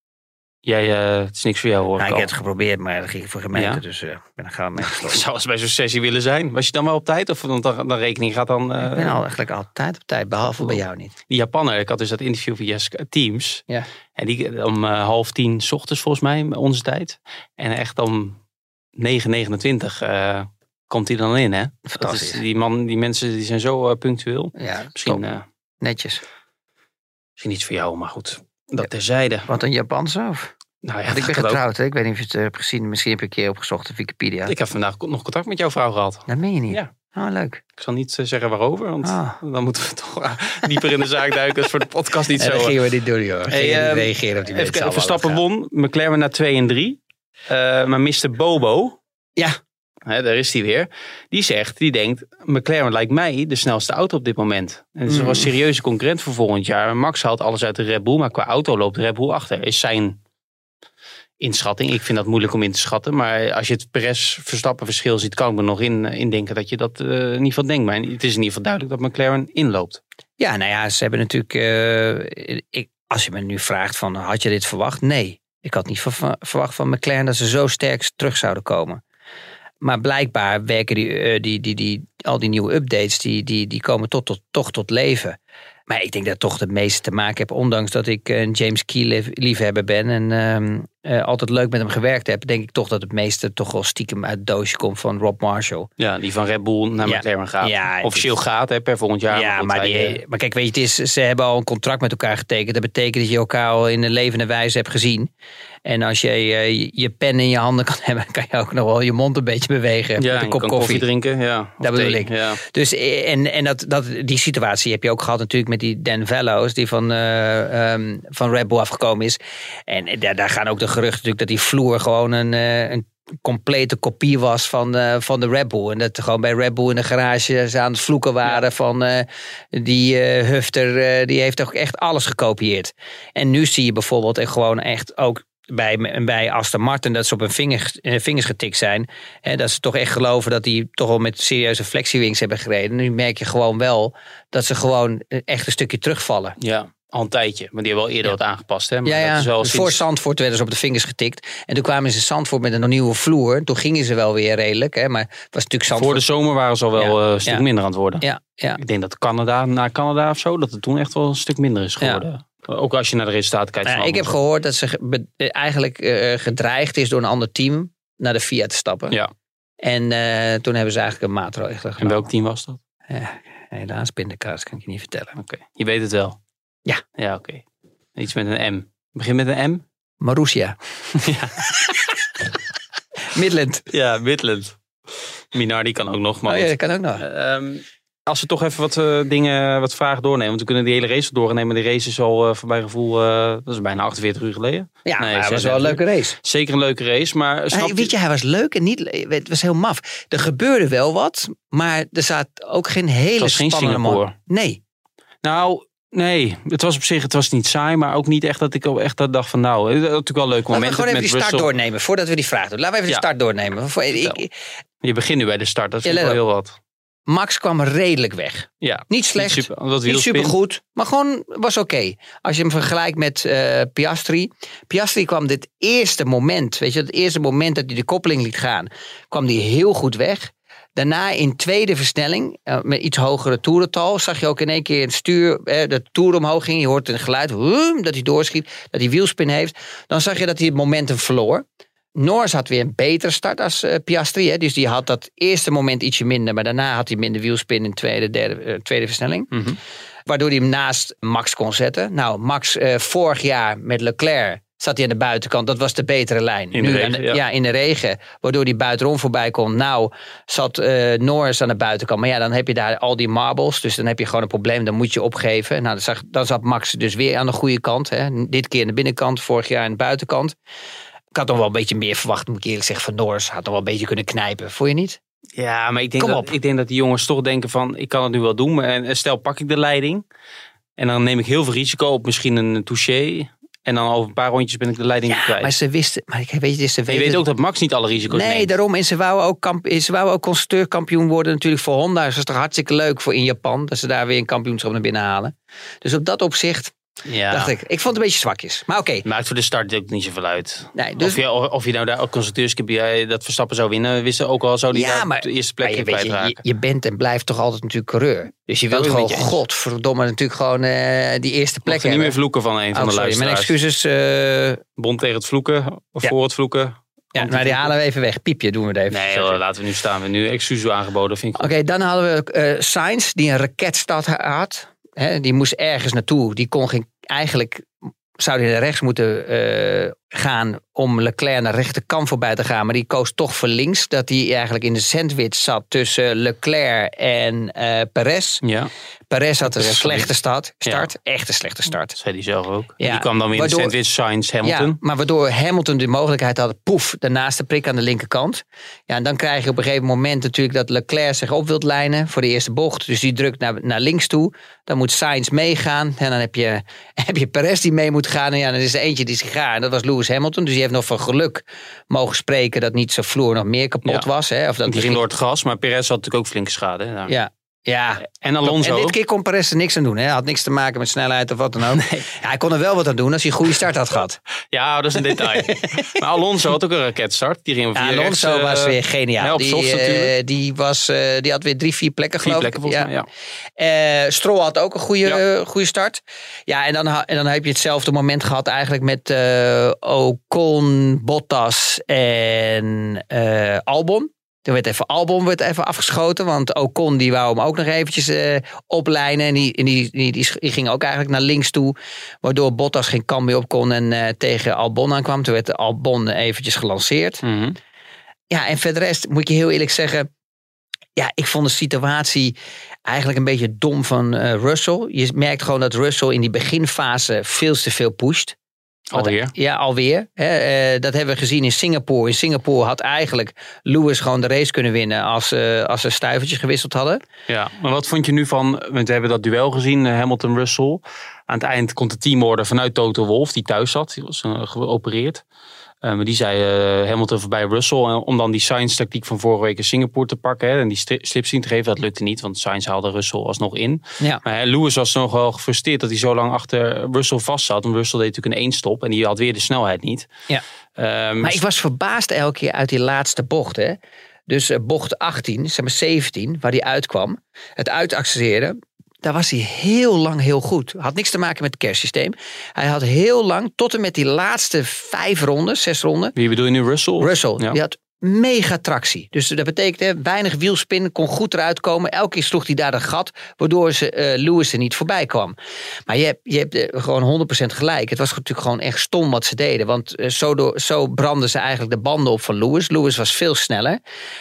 [SPEAKER 2] Jij, eh, het is niks voor jou hoor.
[SPEAKER 3] Nou,
[SPEAKER 2] ik al.
[SPEAKER 3] heb het geprobeerd, maar dat ging voor gemeente.
[SPEAKER 2] Ja?
[SPEAKER 3] Dus eh, ik ben er gaan mee gesloten.
[SPEAKER 2] zou eens bij zo'n sessie willen zijn. Was je dan wel op tijd? Of dan, dan, dan rekening gaat dan... eh,
[SPEAKER 3] ik ben al eigenlijk altijd op tijd, behalve bij jou niet.
[SPEAKER 2] Die Japanner, ik had dus dat interview via Teams.
[SPEAKER 3] Ja.
[SPEAKER 2] En die om eh, half tien 's ochtends volgens mij, onze tijd. En echt om 9.29 eh komt hij dan in, hè? Dat
[SPEAKER 3] Fantastisch.
[SPEAKER 2] is, die, man, die mensen die zijn zo eh, punctueel.
[SPEAKER 3] Ja,
[SPEAKER 2] Misschien, eh,
[SPEAKER 3] netjes.
[SPEAKER 2] misschien iets voor jou, maar goed. Dat terzijde.
[SPEAKER 3] Wat een Japanse of?
[SPEAKER 2] Nou ja,
[SPEAKER 3] Want ik ben getrouwd, hè? ik weet niet of je het hebt gezien. Misschien heb je een keer opgezocht op Wikipedia.
[SPEAKER 2] Ik heb vandaag nog contact met jouw vrouw gehad.
[SPEAKER 3] Dat meen je niet?
[SPEAKER 2] Ja.
[SPEAKER 3] Oh, leuk.
[SPEAKER 2] Ik zal niet eh, zeggen waarover, want
[SPEAKER 3] Ah.
[SPEAKER 2] dan moeten we toch eh, dieper in de zaak duiken. Dat is voor de podcast niet
[SPEAKER 3] En
[SPEAKER 2] zo. eh.
[SPEAKER 3] gingen we niet doen, joh.
[SPEAKER 2] Hey, ehm,
[SPEAKER 3] reageren op die
[SPEAKER 2] Even Verstappen
[SPEAKER 3] gaan.
[SPEAKER 2] won, McLaren naar 2 en 3. maar Mr. Bobo,
[SPEAKER 3] Ja,
[SPEAKER 2] daar is hij weer, die zegt, die denkt, McLaren lijkt mij de snelste auto op dit moment. En het is
[SPEAKER 3] Mm.
[SPEAKER 2] een serieuze concurrent voor volgend jaar. Max haalt alles uit de Red Bull, maar qua auto loopt de Red Bull achter. Is zijn inschatting. Ik vind dat moeilijk om in te schatten. Maar als je het Perez-Verstappen verschil ziet, kan ik me nog in, indenken dat je dat eh, in ieder geval denkt. Maar het is in ieder geval duidelijk dat McLaren inloopt.
[SPEAKER 3] Ja, nou ja, ze hebben natuurlijk. eh, ik, als je me nu vraagt van had je dit verwacht? Nee. Ik had niet ver- verwacht van McLaren dat ze zo sterk terug zouden komen. Maar blijkbaar werken die, eh, die, die, die, al die nieuwe updates, die, die, die komen tot, tot, toch tot leven. Maar ik denk dat toch het meeste te maken heb, ondanks dat ik een James Key lief- liefhebber ben en ehm, eh, altijd leuk met hem gewerkt heb, denk ik toch dat het meeste toch wel stiekem uit het doosje komt van Rob Marshall.
[SPEAKER 2] Ja, die van Red Bull naar
[SPEAKER 3] Ja.
[SPEAKER 2] McLaren gaat.
[SPEAKER 3] Ja,
[SPEAKER 2] Officieel
[SPEAKER 3] is-
[SPEAKER 2] gaat hè, per volgend jaar.
[SPEAKER 3] Ja, maar, die, maar kijk, weet je, het is, ze hebben al een contract met elkaar getekend. Dat betekent dat je elkaar al in een levende wijze hebt gezien. En als je eh, je- pen in je handen kan hebben, kan je ook nog wel je mond een beetje bewegen.
[SPEAKER 2] ja,
[SPEAKER 3] met een kop koffie.
[SPEAKER 2] drinken. Ja,
[SPEAKER 3] Dat bedoel ik.
[SPEAKER 2] Ja.
[SPEAKER 3] Dus eh, en, en dat, dat, die situatie heb je ook gehad natuurlijk met die Dan Vellows, die van, eh, ehm, van Red Bull afgekomen is. En daar, daar gaan ook de geruchten natuurlijk dat die vloer gewoon een, eh, een complete kopie was van, eh, van de Red Bull. En dat gewoon bij Red Bull in de garage ze aan het vloeken waren van eh, die eh, Hufter, die heeft toch echt alles gekopieerd. En nu zie je bijvoorbeeld echt gewoon echt ook bij, bij Aston Martin dat ze op hun vingers, eh, vingers getikt zijn. Hè, dat ze toch echt geloven dat die toch wel met serieuze flexiewings hebben gereden. Nu merk je gewoon wel dat ze gewoon echt een stukje terugvallen.
[SPEAKER 2] ja, al een tijdje. Maar die hebben wel eerder wat aangepast. Hè? Maar
[SPEAKER 3] Ja,
[SPEAKER 2] dat
[SPEAKER 3] ja.
[SPEAKER 2] is wel
[SPEAKER 3] Dus voor
[SPEAKER 2] sinds-
[SPEAKER 3] Zandvoort werden ze op de vingers getikt. En toen kwamen ze Zandvoort met een nieuwe vloer. Toen gingen ze wel weer redelijk. Hè, maar het was natuurlijk Zandvoort.
[SPEAKER 2] Voor de zomer waren ze al wel
[SPEAKER 3] Ja,
[SPEAKER 2] eh, een stuk
[SPEAKER 3] ja.
[SPEAKER 2] minder aan het worden.
[SPEAKER 3] Ja, ja.
[SPEAKER 2] Ik denk dat Canada, naar Canada of zo, dat het toen echt wel een stuk minder is geworden. Ook als je naar de resultaten kijkt.
[SPEAKER 3] Nou,
[SPEAKER 2] van
[SPEAKER 3] ik heb gehoord dat ze eh, eigenlijk eh, gedreigd is door een ander team naar de Fiat te stappen.
[SPEAKER 2] Ja,
[SPEAKER 3] En toen hebben ze eigenlijk een maatregel genomen.
[SPEAKER 2] en welk team was dat?
[SPEAKER 3] Ja, helaas, pindakaas kan ik je niet vertellen.
[SPEAKER 2] Oké, je weet het wel.
[SPEAKER 3] Ja.
[SPEAKER 2] Ja, oké. Iets met een M. Begin met een M?
[SPEAKER 3] Marussia.
[SPEAKER 2] Ja.
[SPEAKER 3] Midland.
[SPEAKER 2] Ja, Midland. Minardi kan ook nog, maar
[SPEAKER 3] Oh ja, kan ook nog.
[SPEAKER 2] Ehm, als we toch even wat eh, dingen, wat vragen doornemen. Want we kunnen die hele race doornemen. De race is al eh, voor mijn gevoel, eh, dat is bijna 48 uur geleden.
[SPEAKER 3] Ja,
[SPEAKER 2] Nee,
[SPEAKER 3] maar het was wel een leuke race.
[SPEAKER 2] Zeker een leuke race, maar snap
[SPEAKER 3] Hij, weet je, hij was leuk en niet. Het was heel maf. Er gebeurde wel wat, maar er zat ook geen hele
[SPEAKER 2] was geen
[SPEAKER 3] spannende
[SPEAKER 2] Singapore.
[SPEAKER 3] Nee.
[SPEAKER 2] Nou, nee. Het was op zich, het was niet saai, maar ook niet echt dat ik echt dat dacht van nou, het was natuurlijk wel een leuk
[SPEAKER 3] Laten
[SPEAKER 2] moment
[SPEAKER 3] we gewoon even
[SPEAKER 2] met
[SPEAKER 3] die start
[SPEAKER 2] Russell.
[SPEAKER 3] doornemen voordat we die vraag doen. Laten we even
[SPEAKER 2] Ja.
[SPEAKER 3] de start doornemen. Ik.
[SPEAKER 2] Je begint nu bij de start, dat
[SPEAKER 3] Ja,
[SPEAKER 2] is wel heel wat.
[SPEAKER 3] Max kwam redelijk weg.
[SPEAKER 2] Ja,
[SPEAKER 3] Niet slecht,
[SPEAKER 2] Niet super,
[SPEAKER 3] niet supergoed, maar gewoon was oké. Als je hem vergelijkt met eh, Piastri. Piastri kwam dit eerste moment, weet je, het eerste moment dat hij de koppeling liet gaan, kwam hij heel goed weg. Daarna in tweede versnelling, eh, met iets hogere toerental, zag je ook in één keer het stuur, de toer omhoog ging. Je hoort een geluid, dat hij doorschiet, dat hij wielspin heeft. Dan zag je dat hij het momentum verloor. Norris had weer een betere start als eh, Piastri. Hè? Dus die had dat eerste moment ietsje minder. Maar daarna had hij minder wielspin in tweede, derde, eh, tweede versnelling.
[SPEAKER 2] Mhm.
[SPEAKER 3] Waardoor hij hem naast Max kon zetten. Nou, Max eh, vorig jaar met Leclerc zat hij aan de buitenkant. Dat was de betere lijn.
[SPEAKER 2] In de
[SPEAKER 3] Nu
[SPEAKER 2] regen, ja.
[SPEAKER 3] in de regen. Waardoor hij buitenom voorbij kon. Nou, zat Norris aan de buitenkant. Maar ja, dan heb je daar al die marbles. Dus dan heb je gewoon een probleem. Dan moet je opgeven. Nou, dan, zag, dan zat Max dus weer aan de goede kant. Hè. Dit keer aan de binnenkant. Vorig jaar aan de buitenkant. Ik had nog wel een beetje meer verwacht, moet ik eerlijk zeggen, van Norris. Had nog wel een beetje kunnen knijpen. Vond je niet?
[SPEAKER 2] Ja, maar ik denk,
[SPEAKER 3] Kom
[SPEAKER 2] dat,
[SPEAKER 3] op.
[SPEAKER 2] ik denk dat die jongens toch denken van, ik kan het nu wel doen. En stel, pak ik de leiding. En dan neem ik heel veel risico op misschien een touché. En dan over een paar rondjes ben ik de leiding
[SPEAKER 3] Ja,
[SPEAKER 2] kwijt.
[SPEAKER 3] maar ze wisten, maar ik weet je, ze
[SPEAKER 2] En je
[SPEAKER 3] weten
[SPEAKER 2] weet ook dat Max niet alle risico's
[SPEAKER 3] Nee,
[SPEAKER 2] neemt.
[SPEAKER 3] daarom. En ze wouden ook, kamp, ze wouden ook constructeurkampioen worden natuurlijk voor Honda. Dus dat is toch hartstikke leuk voor in Japan. Dat ze daar weer een kampioenschap naar binnen halen. Dus op dat opzicht
[SPEAKER 2] Ja.
[SPEAKER 3] dacht ik, ik vond het een beetje zwakjes. Maar oké,
[SPEAKER 2] Maakt voor de start ook niet zoveel uit.
[SPEAKER 3] Nee, dus-
[SPEAKER 2] of, je, of je nou daar ook constructeurscup jij dat Verstappen zou winnen, wisten ook al zo die
[SPEAKER 3] Ja, maar-
[SPEAKER 2] de eerste plek
[SPEAKER 3] je, je, je, je bent en blijft toch altijd natuurlijk coureur. Dus je wilt
[SPEAKER 2] ik
[SPEAKER 3] gewoon, godverdomme, natuurlijk gewoon eh, die eerste plek
[SPEAKER 2] Mocht er niet meer vloeken van een van
[SPEAKER 3] Oh,
[SPEAKER 2] de
[SPEAKER 3] sorry, mijn
[SPEAKER 2] luisteraars.
[SPEAKER 3] excuses. eh,
[SPEAKER 2] Bond tegen het vloeken, of
[SPEAKER 3] Ja.
[SPEAKER 2] voor het vloeken.
[SPEAKER 3] ja, maar die halen we even weg. Piepje doen we het even.
[SPEAKER 2] Nee, joh, laten we nu staan. We hebben nu excuses aangeboden, vind ik.
[SPEAKER 3] Oké, dan hadden we eh Sainz, die een raketstad had. Hè, die moest ergens naartoe. Die kon geen, eigenlijk zou hij naar rechts moeten eh, gaan om Leclerc naar rechterkant voorbij te gaan. Maar die koos toch voor links. Dat hij eigenlijk in de sandwich zat tussen Leclerc en eh Perez.
[SPEAKER 2] Ja,
[SPEAKER 3] Perez had een slechte start. start. Echt een slechte start.
[SPEAKER 2] dat zei hij zelf ook.
[SPEAKER 3] Ja,
[SPEAKER 2] Die kwam dan weer in de sandwich Sainz Hamilton.
[SPEAKER 3] Ja, maar waardoor Hamilton de mogelijkheid had, poef, daarnaast de prik aan de linkerkant. Ja, en dan krijg je op een gegeven moment natuurlijk dat Leclerc zich op wilt lijnen voor de eerste bocht. Dus die drukt naar, naar links toe. Dan moet Sainz meegaan. En dan heb je, heb je Perez die mee moet gaan. En ja, dan is er eentje die is gegaan. En dat was Lewis Hamilton. Dus die heeft nog van geluk mogen spreken dat niet zijn vloer nog meer kapot
[SPEAKER 2] Ja.
[SPEAKER 3] was. Hè? Of dat
[SPEAKER 2] Die ging door het gras, maar Perez had natuurlijk ook flinke schade. Hè.
[SPEAKER 3] Ja, ja.
[SPEAKER 2] En Alonso.
[SPEAKER 3] En dit keer kon Perez er niks aan doen. Hè? Hij had niks te maken met snelheid of wat dan ook. Ja, hij kon er wel wat aan doen als hij een goede start had gehad.
[SPEAKER 2] Ja, dat is een detail. maar Alonso had ook een raketstart. Die ging
[SPEAKER 3] Ja, Alonso
[SPEAKER 2] rechts, eh,
[SPEAKER 3] was weer geniaal.
[SPEAKER 2] ja, op
[SPEAKER 3] die, eh, die, was, eh, die had weer drie, vier plekken
[SPEAKER 2] Vier
[SPEAKER 3] geloof
[SPEAKER 2] plekken
[SPEAKER 3] ik.
[SPEAKER 2] mij, ja.
[SPEAKER 3] Stroll had ook een goede, goede start. Ja, en dan, en dan heb je hetzelfde moment gehad eigenlijk met Ocon, Bottas en Albon. Toen werd even Albon werd even afgeschoten, want Ocon die wou hem ook nog eventjes eh, oplijnen. En die, en die, die, die, die ging ook eigenlijk naar links toe, waardoor Bottas geen kant meer op kon en eh, tegen Albon aankwam. Toen werd Albon eventjes gelanceerd.
[SPEAKER 2] Mhm.
[SPEAKER 3] Ja, en verder rest moet ik je heel eerlijk zeggen. Ja, ik vond de situatie eigenlijk een beetje dom van eh, Russell. Je merkt gewoon dat Russell in die beginfase veel te veel pusht.
[SPEAKER 2] Alweer.
[SPEAKER 3] Ja, alweer. Hè, eh, dat hebben we gezien in Singapore. In Singapore had eigenlijk Lewis gewoon de race kunnen winnen als, eh, als ze stuivertjes gewisseld hadden.
[SPEAKER 2] Ja, maar wat vond je nu van, want we hebben dat duel gezien, eh, Hamilton-Russell. Aan het eind komt de teamorder vanuit Toto Wolff, die thuis zat. Die was geopereerd. Eh, maar die zei eh, Hamilton voorbij Russell. En om dan die Sainz-tactiek van vorige week in Singapore te pakken. Hè, en die stri- slipstream te geven. Dat lukte niet, want Sainz haalde Russell alsnog in.
[SPEAKER 3] Ja.
[SPEAKER 2] Maar hè, Lewis was nog wel gefrustreerd dat hij zo lang achter Russell vast zat. Want Russell deed natuurlijk een één-stop. En die had weer de snelheid niet.
[SPEAKER 3] Ja.
[SPEAKER 2] Ehm,
[SPEAKER 3] Maar ik was verbaasd elke keer uit die laatste bocht. Hè? Dus eh, bocht 18, zeg maar 17, waar die uitkwam. Het uitaccelereerde. Daar was hij heel lang heel goed. Had niks te maken met het kerstsysteem. Hij had heel lang, tot en met die laatste vijf ronden, zes ronden.
[SPEAKER 2] Wie bedoel je nu, Russell?
[SPEAKER 3] Russell,
[SPEAKER 2] Ja.
[SPEAKER 3] die had mega tractie. Dus dat betekent hè, weinig wielspin, kon goed eruit komen. Elke keer sloeg hij daar een gat, waardoor ze, eh, Lewis er niet voorbij kwam. Maar je hebt, je hebt eh, gewoon 100% gelijk. Het was natuurlijk gewoon echt stom wat ze deden. Want eh, zo, door, zo brandden ze eigenlijk de banden op van Lewis. Lewis was veel sneller.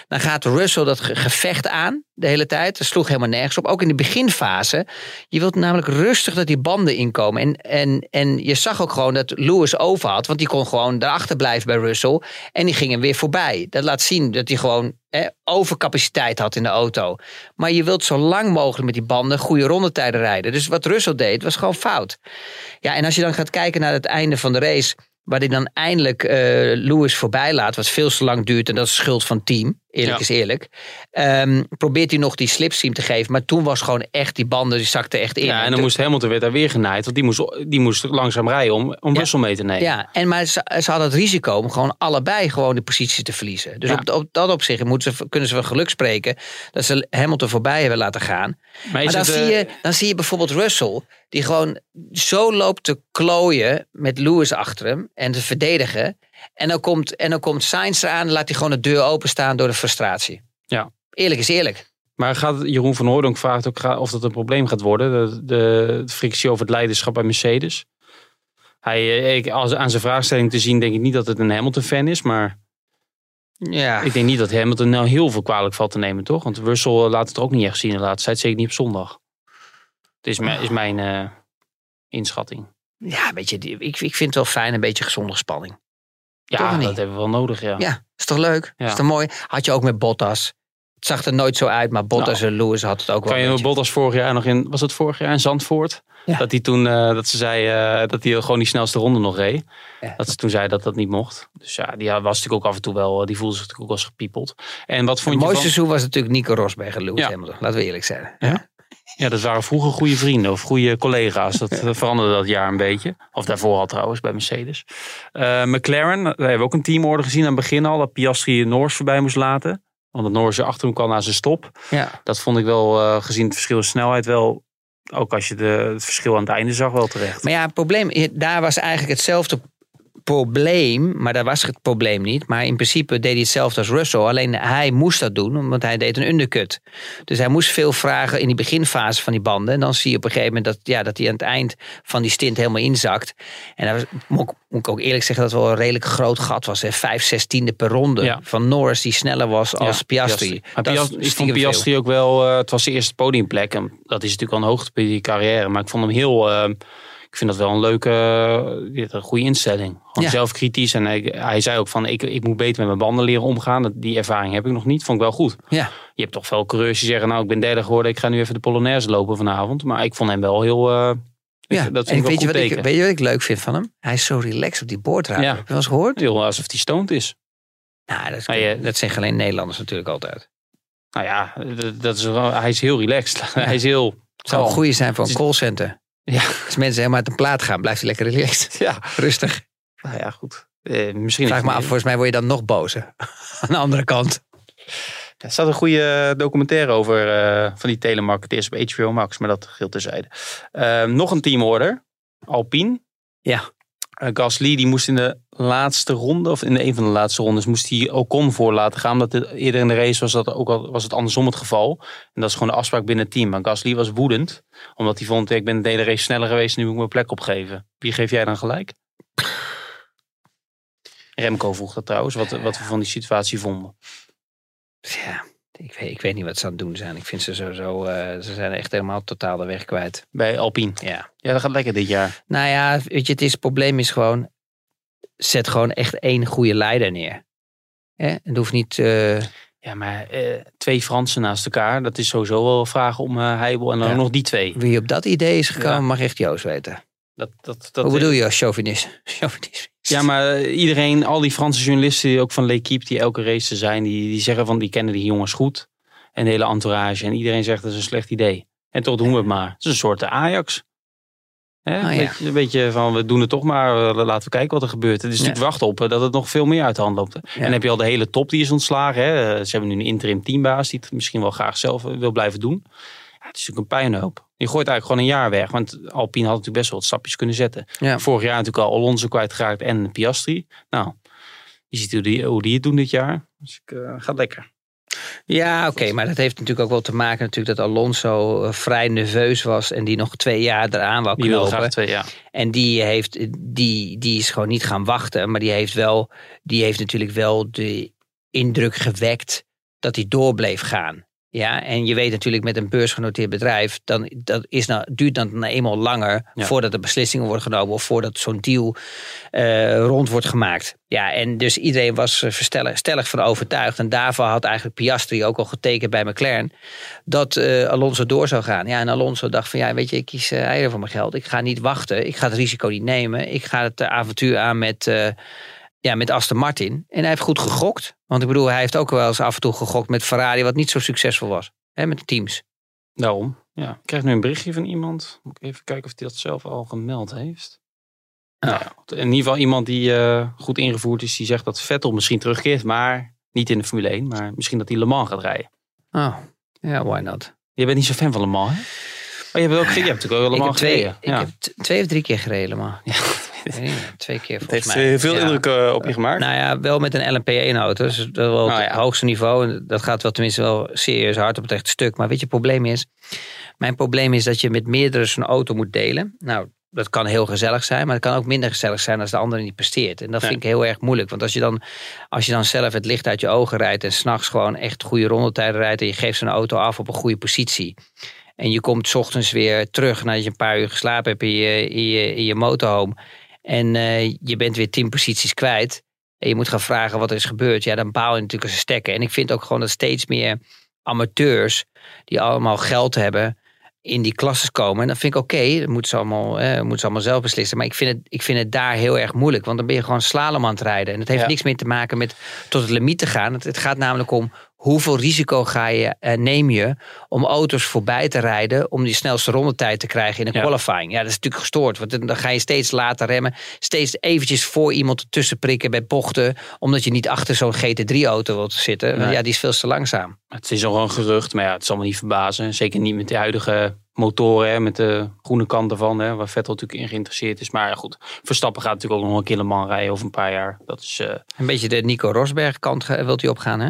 [SPEAKER 3] Dan gaat Russell dat ge- gevecht aan de hele tijd. Dat sloeg helemaal nergens op. Ook in de beginfase. Je wilt namelijk rustig dat die banden inkomen. En, en, en je zag ook gewoon dat Lewis over had. Want die kon gewoon daarachter blijven bij Russell. En die ging hem weer voorbij. Dat laat zien dat hij gewoon hè, overcapaciteit had in de auto. Maar je wilt zo lang mogelijk met die banden goede rondetijden rijden. Dus wat Russell deed, was gewoon fout. Ja, en als je dan gaat kijken naar het einde van de race. Waar hij dan eindelijk eh, Lewis voorbij laat, wat veel te lang duurt. En dat is schuld van team. Eerlijk
[SPEAKER 2] Ja.
[SPEAKER 3] is eerlijk. Ehm, probeert hij nog die slipstream te geven. Maar toen was gewoon echt die banden, die zakten echt in.
[SPEAKER 2] Ja, en dan moest Hamilton werd daar weer genaaid. Want die moest, die moest langzaam rijden om, om
[SPEAKER 3] Ja.
[SPEAKER 2] Russell mee te nemen.
[SPEAKER 3] Ja, en maar ze, ze hadden het risico om gewoon allebei gewoon de positie te verliezen. Dus
[SPEAKER 2] Ja.
[SPEAKER 3] op, op dat opzicht moeten ze, kunnen ze van geluk spreken dat ze Hamilton voorbij hebben laten gaan.
[SPEAKER 2] Maar
[SPEAKER 3] dan,
[SPEAKER 2] het,
[SPEAKER 3] zie
[SPEAKER 2] eh,
[SPEAKER 3] je, dan zie je bijvoorbeeld Russell, die gewoon zo loopt te klooien met Lewis achter hem en te verdedigen. En dan komt, en dan komt Sainz eraan en laat hij gewoon de deur openstaan door de frustratie.
[SPEAKER 2] Ja.
[SPEAKER 3] Eerlijk is eerlijk.
[SPEAKER 2] Maar gaat, Jeroen van Hooydonk vraagt ook of dat een probleem gaat worden. De, de, de frictie over het leiderschap bij Mercedes. Hij, eh, ik, als, aan zijn vraagstelling te zien denk ik niet dat het een Hamilton-fan is. Maar
[SPEAKER 3] Ja.
[SPEAKER 2] ik denk niet dat Hamilton nou heel veel kwalijk valt te nemen, toch? Want Russell eh, laat het er ook niet echt zien de laatste tijd. Zeker niet op zondag. Het is, mijn- is mijn eh, inschatting.
[SPEAKER 3] Ja, weet je, die- ik, ik vind het wel fijn, een beetje gezonde spanning.
[SPEAKER 2] Ja, dat hebben we wel nodig, ja.
[SPEAKER 3] Ja, is toch leuk?
[SPEAKER 2] Ja.
[SPEAKER 3] Is toch mooi? Had je ook met Bottas. Het zag er nooit zo uit, maar Bottas en Lewis had het ook wel.
[SPEAKER 2] Kan je
[SPEAKER 3] beetje.
[SPEAKER 2] Bottas vorig jaar nog in, was het vorig jaar in Zandvoort?
[SPEAKER 3] Ja.
[SPEAKER 2] Dat hij toen, eh, dat ze zei eh, dat hij gewoon die snelste ronde nog reed.
[SPEAKER 3] Ja.
[SPEAKER 2] Dat ze toen zei dat dat niet mocht. Dus ja, die was natuurlijk ook af en toe wel, die voelde zich natuurlijk ook wel eens gepiepeld. En wat
[SPEAKER 3] Het
[SPEAKER 2] vond je
[SPEAKER 3] mooiste
[SPEAKER 2] van...
[SPEAKER 3] seizoen was natuurlijk Nico Rosberg en Lewis. Hamilton. Laten we eerlijk zijn.
[SPEAKER 2] Ja. Ja, dat waren vroeger goede vrienden of goede collega's. Dat eh, veranderde dat jaar een beetje. Of daarvoor al trouwens bij Mercedes. Eh, McLaren, daar hebben we ook een teamorde gezien aan het begin al. Dat Piastri Norris voorbij moest laten. Want het Norris achter hem kwam na zijn stop.
[SPEAKER 3] Ja.
[SPEAKER 2] Dat vond ik wel, eh, gezien het verschil in snelheid, wel... Ook als je de, het verschil aan het einde zag, wel terecht.
[SPEAKER 3] Maar ja, het probleem, daar was eigenlijk hetzelfde probleem, maar daar was het probleem niet. Maar in principe deed hij hetzelfde als Russell. Alleen hij moest dat doen, want hij deed een undercut. Dus hij moest veel vragen in die beginfase van die banden. En dan zie je op een gegeven moment dat, ja, dat hij aan het eind van die stint helemaal inzakt. En dat was, moet, ik- ook eerlijk zeggen dat het wel een redelijk groot gat was. Hè? Vijf, zestiende per ronde
[SPEAKER 2] Ja.
[SPEAKER 3] van Norris die sneller was als
[SPEAKER 2] Ja,
[SPEAKER 3] Piastri.
[SPEAKER 2] Maar Piastri, ik vond. Piastri ook wel, eh, het was zijn eerste podiumplek. En dat is natuurlijk al een hoogtepunt in die carrière. Maar ik vond hem heel, eh, ik vind dat wel een leuke, eh, een goede instelling. Gewoon
[SPEAKER 3] Ja.
[SPEAKER 2] zelfkritisch. En hij, hij zei ook van, ik, ik moet beter met mijn banden leren omgaan. Dat- Die ervaring heb ik nog niet. Vond ik wel goed.
[SPEAKER 3] Ja.
[SPEAKER 2] Je hebt toch veel coureurs die zeggen, nou ik ben derde geworden. Ik ga nu even de Polonaise lopen vanavond. Maar ik vond hem wel heel, eh,
[SPEAKER 3] Ja,
[SPEAKER 2] dat
[SPEAKER 3] en
[SPEAKER 2] ik wel
[SPEAKER 3] weet je, wat ik, weet je wat ik leuk vind van hem? Hij is zo relaxed op die boordraad.
[SPEAKER 2] Ja.
[SPEAKER 3] Heb je wel eens gehoord?
[SPEAKER 2] heel alsof hij stoned is.
[SPEAKER 3] Nou, dat,
[SPEAKER 2] je-
[SPEAKER 3] dat zeggen alleen Nederlanders natuurlijk altijd.
[SPEAKER 2] Nou ja, dat- is, hij is heel relaxed. hij is heel...
[SPEAKER 3] Het zou een goede zijn voor een callcenter.
[SPEAKER 2] Ja.
[SPEAKER 3] Als mensen helemaal uit een plaat gaan, blijft hij lekker relaxed.
[SPEAKER 2] Ja,
[SPEAKER 3] Rustig.
[SPEAKER 2] nou ja, goed. Eh, misschien
[SPEAKER 3] Vraag me af, volgens mij word je dan nog bozer. Aan de andere kant.
[SPEAKER 2] Er staat een goede documentaire over eh, van die telemarketeers op HBO Max, maar dat geldt terzijde. Eh, nog een teamorder, Alpine.
[SPEAKER 3] Ja.
[SPEAKER 2] Eh, Gasly die moest in de laatste ronde, of in een van de laatste rondes, moest hij Ocon voor laten gaan. Omdat het, eerder in de race was, dat ook al, was het andersom het geval. En dat is gewoon de afspraak binnen het team. Maar Gasly was woedend, omdat hij vond, ik ben de hele race sneller geweest, nu moet ik mijn plek opgeven. Wie geef jij dan gelijk? Remco vroeg dat trouwens, wat, wat we van die situatie vonden.
[SPEAKER 3] Ja, ik weet, ik weet niet wat ze aan het doen zijn. Ik vind ze sowieso, eh ze zijn echt helemaal totaal de weg kwijt.
[SPEAKER 2] Bij Alpine.
[SPEAKER 3] Ja.
[SPEAKER 2] Ja, dat gaat lekker dit jaar.
[SPEAKER 3] Nou ja, weet je, het, is, het probleem is gewoon, zet gewoon echt één goede leider neer. Hè? Het hoeft niet, eh,
[SPEAKER 2] Ja, maar eh, twee Fransen naast elkaar, dat is sowieso wel vragen om uh, Heibel en dan
[SPEAKER 3] Ja.
[SPEAKER 2] nog die twee.
[SPEAKER 3] wie op dat idee is gekomen,
[SPEAKER 2] Ja.
[SPEAKER 3] mag echt Joost weten.
[SPEAKER 2] Dat, dat, dat,
[SPEAKER 3] Hoe bedoel je als chauvinist? chauvinist?
[SPEAKER 2] Ja, maar eh, iedereen, al die Franse journalisten, die ook van L'Equipe, die elke race zijn, die, die zeggen van die kennen die jongens goed. En de hele entourage. En iedereen zegt dat is een slecht idee. En toch doen we het maar. Het is een soort Ajax. Hè?
[SPEAKER 3] Ah, ja.
[SPEAKER 2] een, beetje, een beetje van, we doen het toch maar, eh, laten we kijken wat er gebeurt. Het is
[SPEAKER 3] Ja.
[SPEAKER 2] natuurlijk wachten op eh, dat het nog veel meer uit de hand loopt. En dan heb je al de hele top die is ontslagen. Hè? Ze hebben nu een interim teambaas die het misschien wel graag zelf wil blijven doen. Het is natuurlijk een puinhoop. Je gooit eigenlijk gewoon een jaar weg. Want Alpine had natuurlijk best wel wat stapjes kunnen zetten.
[SPEAKER 3] Ja.
[SPEAKER 2] Vorig jaar natuurlijk al Alonso kwijtgeraakt en Piastri. Nou, je ziet hoe die, hoe die het doen dit jaar. Dus ik, eh, gaat lekker.
[SPEAKER 3] Ja, oké, maar dat heeft natuurlijk ook wel te maken natuurlijk dat Alonso eh, vrij nerveus was en die nog twee jaar eraan wou
[SPEAKER 2] Die
[SPEAKER 3] knopen.
[SPEAKER 2] graag twee jaar.
[SPEAKER 3] En die, heeft, die, die is gewoon niet gaan wachten. Maar die heeft, wel, die heeft natuurlijk wel de indruk gewekt dat hij door bleef gaan. Ja, en je weet natuurlijk met een beursgenoteerd bedrijf, dan dat is nou, duurt dan nou eenmaal langer
[SPEAKER 2] Ja.
[SPEAKER 3] voordat er beslissingen worden genomen of voordat zo'n deal eh, rond wordt gemaakt. Ja, en dus iedereen was eh, stellig van overtuigd. En daarvoor had eigenlijk Piastri ook al getekend bij McLaren dat eh, Alonso door zou gaan. Ja, en Alonso dacht van ja, weet je, ik kies eh, eieren voor mijn geld. Ik ga niet wachten. Ik ga het risico niet nemen. Ik ga het avontuur aan met, ja, met Aston Martin. En hij heeft goed gegokt. Want ik bedoel, hij heeft ook wel eens af en toe gegokt met Ferrari, wat niet zo succesvol was. Hè, met de teams.
[SPEAKER 2] Daarom. Ja. Ik krijg nu een berichtje van iemand. Moet ik even kijken of hij dat zelf al gemeld heeft. Nou ja, in ieder geval iemand die eh, goed ingevoerd is. Die zegt dat Vettel misschien terugkeert. Maar niet in de Formule 1. Maar misschien dat hij Le Mans gaat rijden.
[SPEAKER 3] Oh, ja, why not?
[SPEAKER 2] Je bent niet zo fan van Le Mans, hè? Oh, je, hebt ook, je hebt natuurlijk ook Le
[SPEAKER 3] Ik heb,
[SPEAKER 2] Mans
[SPEAKER 3] twee,
[SPEAKER 2] gereden.
[SPEAKER 3] ik
[SPEAKER 2] ja.
[SPEAKER 3] heb twee of drie keer gereden, maar
[SPEAKER 2] Ja,
[SPEAKER 3] niet, twee keer volgens
[SPEAKER 2] heeft
[SPEAKER 3] mij.
[SPEAKER 2] eh, veel
[SPEAKER 3] Ja.
[SPEAKER 2] indruk eh, op je gemaakt.
[SPEAKER 3] Nou ja, wel met een LMP1-auto. Dus dat is wel
[SPEAKER 2] Oh
[SPEAKER 3] het hoogste niveau. En dat gaat wel tenminste wel serieus hard op het rechte stuk. Maar weet je, het probleem is... Mijn probleem is dat je met meerdere zo'n auto moet delen. Nou, dat kan heel gezellig zijn. Maar het kan ook minder gezellig zijn als de andere niet presteert. En dat
[SPEAKER 2] Ja.
[SPEAKER 3] vind ik heel erg moeilijk. Want als je dan, als je dan zelf het licht uit je ogen rijdt... en s'nachts gewoon echt goede rondetijden rijdt... en je geeft zo'n auto af op een goede positie... en je komt 's ochtends weer terug nadat je een paar uur geslapen hebt in je, in je, in je motorhome... en eh, je bent weer tien posities kwijt en je moet gaan vragen wat er is gebeurd, ja, dan baal je natuurlijk als een stekker. En ik vind ook gewoon dat steeds meer amateurs die allemaal geld hebben in die klasses komen. En dat vind ik oké, dat moeten ze, allemaal, eh, moeten ze allemaal zelf beslissen. Maar ik vind, het, ik vind het daar heel erg moeilijk, want dan ben je gewoon slalom aan het rijden. En het heeft
[SPEAKER 2] Ja.
[SPEAKER 3] niks meer te maken met tot het limiet te gaan. Het, het gaat namelijk om hoeveel risico ga je, eh, neem je om auto's voorbij te rijden om die snelste rondetijd te krijgen in een
[SPEAKER 2] Ja.
[SPEAKER 3] qualifying. Ja, dat is natuurlijk gestoord, want dan- ga je steeds later remmen, steeds eventjes voor iemand ertussen prikken bij bochten, omdat je niet achter zo'n GT3-auto wilt zitten.
[SPEAKER 2] Nee.
[SPEAKER 3] Ja, die is veel te langzaam.
[SPEAKER 2] Het is al een gerucht, maar ja, het zal me niet verbazen. Zeker niet met de huidige motoren, hè, met de groene kant ervan, hè, waar Vettel natuurlijk in geïnteresseerd is. Maar ja, goed, Verstappen gaat natuurlijk ook nog een keer rijden over een paar jaar. Dat is, eh,
[SPEAKER 3] Een beetje de Nico Rosberg kant ge- wilt hij opgaan, hè?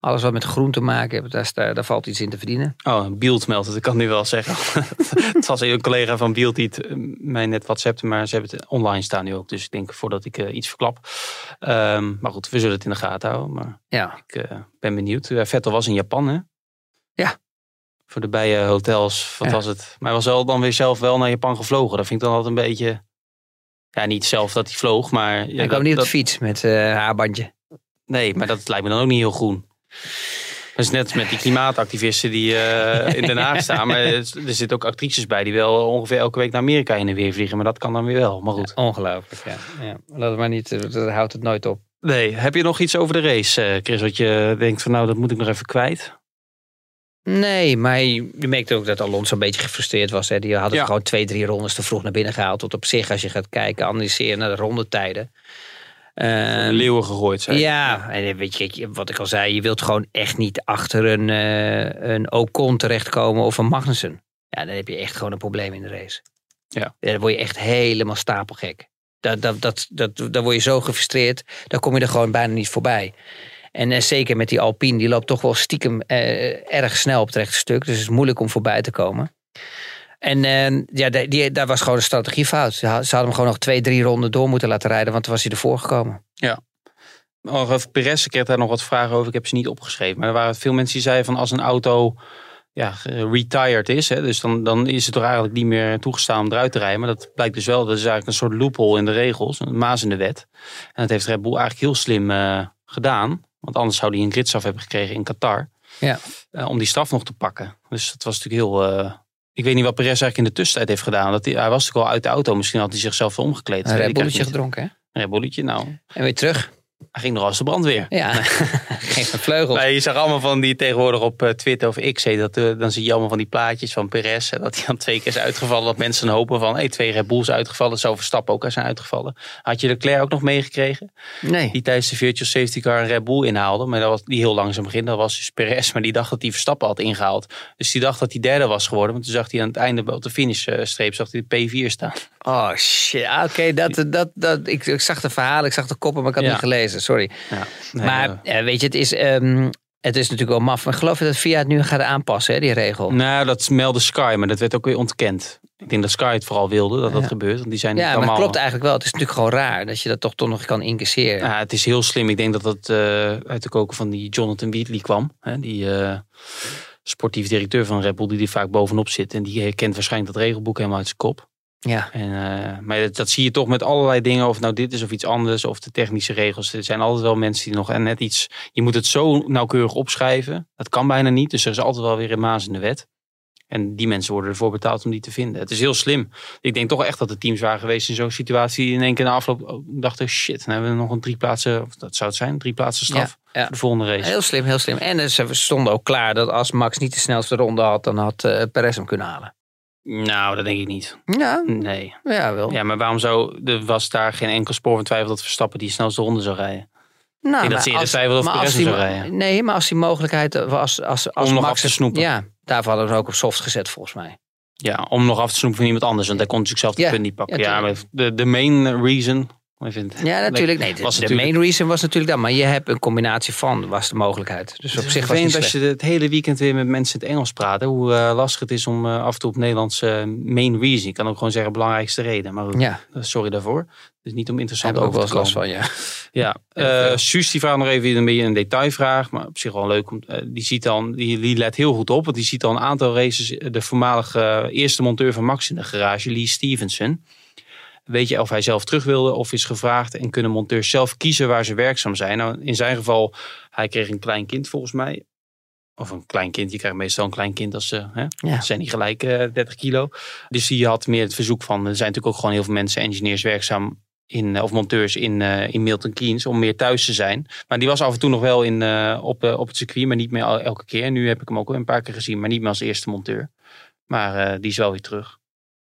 [SPEAKER 3] Alles wat met groen te maken heeft, daar, daar, daar valt iets in te verdienen.
[SPEAKER 2] oh, Bielt meldt het, ik kan nu wel zeggen. het was een collega van Bielt die het eh, mij net WhatsAppte, maar ze hebben het online staan nu ook. Dus ik denk voordat ik eh, iets verklap. Ehm, maar goed, we zullen het in de gaten houden. Maar
[SPEAKER 3] Ja,
[SPEAKER 2] ik eh, ben benieuwd. Eh, Vettel was in Japan, hè?
[SPEAKER 3] Ja.
[SPEAKER 2] Voor de bijenhotels, wat
[SPEAKER 3] Ja.
[SPEAKER 2] was het? Maar hij was wel dan weer zelf wel naar Japan gevlogen. Dat vind ik dan altijd een beetje... Ja, niet zelf dat hij vloog, maar... Ja,
[SPEAKER 3] hij
[SPEAKER 2] dat-
[SPEAKER 3] kwam niet op
[SPEAKER 2] dat-
[SPEAKER 3] de fiets met eh haarbandje.
[SPEAKER 2] Nee, maar dat lijkt me dan ook niet heel groen. Dat is net als met die klimaatactivisten die eh, in Den Haag staan. Maar er zitten ook actrices bij die wel ongeveer elke week naar Amerika heen en weer vliegen. Maar dat kan dan weer wel. Maar goed.
[SPEAKER 3] Ongelooflijk, ja. ja. Laat het maar niet, eh, dat houdt het nooit op.
[SPEAKER 2] Nee, heb je nog iets over de race, eh, Chris? Wat je denkt van nou, dat moet ik nog even kwijt.
[SPEAKER 3] Nee, maar je, merkte ook dat Alonso een beetje gefrustreerd was. Hè. Die had het
[SPEAKER 2] Ja.
[SPEAKER 3] gewoon twee, drie rondes te vroeg naar binnen gehaald. Tot op zich, als je gaat kijken, analyseren naar de rondetijden. Ehm,
[SPEAKER 2] leeuwen gegooid zijn.
[SPEAKER 3] Ja, en weet je, wat ik al zei, je wilt gewoon echt niet achter een, eh een Ocon terechtkomen of een Magnussen. Ja, dan heb je echt gewoon een probleem in de race.
[SPEAKER 2] Ja.
[SPEAKER 3] dan word je echt helemaal stapelgek. Dat, dat, dat, dat, dan word je zo gefrustreerd, dan kom je er gewoon bijna niet voorbij. En eh, zeker met die Alpine, die loopt toch wel stiekem eh, erg snel op het rechte stuk. Dus het is moeilijk om voorbij te komen. En eh, ja, die, die, daar was gewoon een strategiefout. Ze had- ze hadden hem gewoon nog twee, drie ronden door moeten laten rijden, want toen was hij ervoor gekomen.
[SPEAKER 2] Nog over Perez, ik heb daar nog wat vragen over. Ik heb ze niet opgeschreven. Maar er waren veel mensen die zeiden van als een auto ja, retired is. Hè, dus dan, dan is het toch eigenlijk niet meer toegestaan om eruit te rijden. Maar dat blijkt dus wel. Dat is eigenlijk een soort loophole in de regels. Een maas in de wet. En dat heeft Red Bull eigenlijk heel slim eh, gedaan. Want anders zou hij een gridstraf hebben gekregen in Qatar.
[SPEAKER 3] Ja.
[SPEAKER 2] eh, om die straf nog te pakken. Dus dat was natuurlijk heel... ik weet niet wat Perez eigenlijk in de tussentijd heeft gedaan. Dat hij, hij was natuurlijk al uit de auto. Misschien had hij zichzelf omgekleed.
[SPEAKER 3] Een
[SPEAKER 2] eigenlijk
[SPEAKER 3] gedronken, hè?
[SPEAKER 2] Een Red Bulletje, nou.
[SPEAKER 3] En weer terug.
[SPEAKER 2] Hij ging nog als de brandweer.
[SPEAKER 3] Ja, geen vleugels.
[SPEAKER 2] Maar je zag allemaal van die tegenwoordig op eh, Twitter of X. Dat, eh, dan zie je allemaal van die plaatjes van Perez. Dat hij dan twee keer is uitgevallen. Dat mensen hopen van hey, twee Red Bulls uitgevallen. Zou Verstappen ook zijn uitgevallen. Had je Leclerc ook nog meegekregen?
[SPEAKER 3] Nee.
[SPEAKER 2] Die tijdens de virtual safety car een Red Bull inhaalde. Maar dat was die heel langzaam begin. Dat was dus Perez. Maar die dacht dat hij Verstappen had ingehaald. Dus die dacht dat hij derde was geworden. Want toen zag hij aan het einde op de finishstreep zag hij de P4 staan.
[SPEAKER 3] Oh shit. Ah, Oké, dat, dat, dat, ik, ik zag de verhalen, ik zag de koppen, maar ik had
[SPEAKER 2] Ja.
[SPEAKER 3] niet gelezen. Sorry.
[SPEAKER 2] Ja, nee,
[SPEAKER 3] maar
[SPEAKER 2] eh,
[SPEAKER 3] weet je, het is, ehm, het is natuurlijk wel maf. Maar geloof je dat Via het nu gaat aanpassen, hè, die regel?
[SPEAKER 2] nou, dat meldde Sky. Maar dat werd ook weer ontkend. Ik denk dat Sky het vooral wilde dat dat
[SPEAKER 3] Ja.
[SPEAKER 2] gebeurt. Want die zijn
[SPEAKER 3] ja, maar het klopt eigenlijk wel. Het is natuurlijk gewoon raar dat je dat toch, toch nog kan incasseren.
[SPEAKER 2] Ja, het is heel slim. Ik denk dat dat eh, uit de koken van die Jonathan Wheatley kwam. Hè, die eh, sportief directeur van Red Bull, die er vaak bovenop zit. En die kent waarschijnlijk dat regelboek helemaal uit zijn kop.
[SPEAKER 3] Ja.
[SPEAKER 2] En, eh, maar dat, dat zie je toch met allerlei dingen. Of nou dit is of iets anders. Of de technische regels. Er zijn altijd wel mensen die nog net iets... Je moet het zo nauwkeurig opschrijven. Dat kan bijna niet. Dus er is altijd wel weer een maas in de wet. En die mensen worden ervoor betaald om die te vinden. Het is heel slim. Ik denk toch echt dat de teams waren geweest in zo'n situatie. Die in één keer na afloop oh, dachten, shit, dan hebben we nog een drie plaatsen, of dat zou het zijn, drie plaatsen straf
[SPEAKER 3] Ja, ja.
[SPEAKER 2] voor de volgende race.
[SPEAKER 3] Heel slim, heel slim. En eh, ze stonden ook klaar dat als Max niet de snelste ronde had, dan had eh Perez hem kunnen halen.
[SPEAKER 2] Nou, dat denk ik niet.
[SPEAKER 3] Ja,
[SPEAKER 2] Nee.
[SPEAKER 3] ja wel.
[SPEAKER 2] Ja, maar waarom zou, er was daar geen enkel spoor van twijfel dat Verstappen die snelste ronde zou rijden?
[SPEAKER 3] Nou,
[SPEAKER 2] dat ze eerder twijfelde of Perez zou rijden.
[SPEAKER 3] Nee, maar als die mogelijkheid was, als, als
[SPEAKER 2] Om nog
[SPEAKER 3] Max
[SPEAKER 2] af te snoepen.
[SPEAKER 3] Ja, daarvoor hadden we ook op soft gezet volgens mij.
[SPEAKER 2] Ja, om nog af te snoepen van iemand anders. Want hij kon natuurlijk zelf de
[SPEAKER 3] Ja,
[SPEAKER 2] punt niet pakken.
[SPEAKER 3] ja,
[SPEAKER 2] Ja, maar de, de main reason...
[SPEAKER 3] Ja, natuurlijk. Nee, de,
[SPEAKER 2] was
[SPEAKER 3] de main reason was natuurlijk dat. Maar je hebt een combinatie van, was de mogelijkheid. Dus op zich was het
[SPEAKER 2] als je het hele weekend weer met mensen in het Engels praat. hè, Hoe eh, lastig het is om eh, af en toe op Nederlands eh, main reason. Ik kan ook gewoon zeggen belangrijkste reden. Maar
[SPEAKER 3] Ja,
[SPEAKER 2] sorry daarvoor. Dus niet om interessant
[SPEAKER 3] hebben we ook
[SPEAKER 2] over
[SPEAKER 3] wel
[SPEAKER 2] te
[SPEAKER 3] eens last van, ja.
[SPEAKER 2] Ja, eh. Suus die vraagt nog even een beetje een detailvraag. Maar op zich wel leuk. Om, die, ziet dan, die, die let heel goed op. Want die ziet al een aantal races de voormalige eerste monteur van Max in de garage. Lee Stevenson. Weet je of hij zelf terug wilde of is gevraagd. En kunnen monteurs zelf kiezen waar ze werkzaam zijn. Nou, in zijn geval, hij kreeg een klein kind volgens mij. of een klein kind. Je krijgt meestal een klein kind als ze, hè,
[SPEAKER 3] Ja.
[SPEAKER 2] ze zijn niet gelijk eh 30 kilo. Dus die had meer het verzoek van, er zijn natuurlijk ook gewoon heel veel mensen, engineers werkzaam in, eh, of monteurs in, eh, in Milton Keynes om meer thuis te zijn. Maar die was af en toe nog wel in, eh, op, eh, op het circuit, maar niet meer el- elke keer. Nu heb ik hem ook wel een paar keer gezien, maar niet meer als eerste monteur. Maar eh, die is wel weer terug.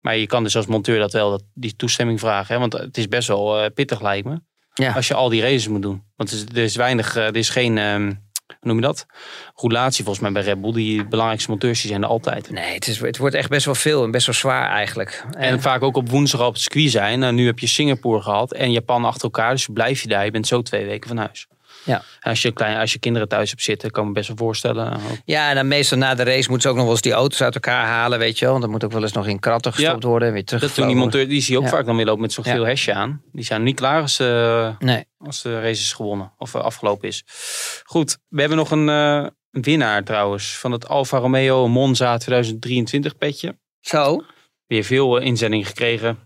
[SPEAKER 2] Maar je kan dus als monteur dat wel, dat, die toestemming vragen. Hè? Want het is best wel eh, pittig lijkt me.
[SPEAKER 3] Ja.
[SPEAKER 2] Als je al die races moet doen. Want er is, er is weinig, eh, er is geen, ehm, hoe noem je dat? Roulatie volgens mij bij Red Bull. Die belangrijkste monteurs die zijn er altijd.
[SPEAKER 3] Nee, het, is, het wordt echt best wel veel en best wel zwaar eigenlijk.
[SPEAKER 2] En vaak ook op woensdag op het circuit zijn. Nou, nu heb je Singapore gehad en Japan achter elkaar. Dus blijf je daar. Je bent zo twee weken van huis.
[SPEAKER 3] Ja.
[SPEAKER 2] Als je, klein, als je kinderen thuis hebt zitten, kan ik me best wel voorstellen. ook-
[SPEAKER 3] Ja, en dan meestal na de race moeten ze ook nog wel eens die auto's uit elkaar halen, weet je wel. Want dat moet ook wel eens nog in kratten gestopt worden en weer terug.
[SPEAKER 2] Dat doen die monteur, die zie je ook vaak dan weer lopen met zo'n
[SPEAKER 3] Ja.
[SPEAKER 2] geel hesje aan. Die zijn niet klaar als, eh,
[SPEAKER 3] Nee.
[SPEAKER 2] als de race is gewonnen of eh, afgelopen is. Goed, we hebben nog een eh, winnaar trouwens van het Alfa Romeo Monza 2023 petje.
[SPEAKER 3] Zo?
[SPEAKER 2] Weer veel inzendingen gekregen.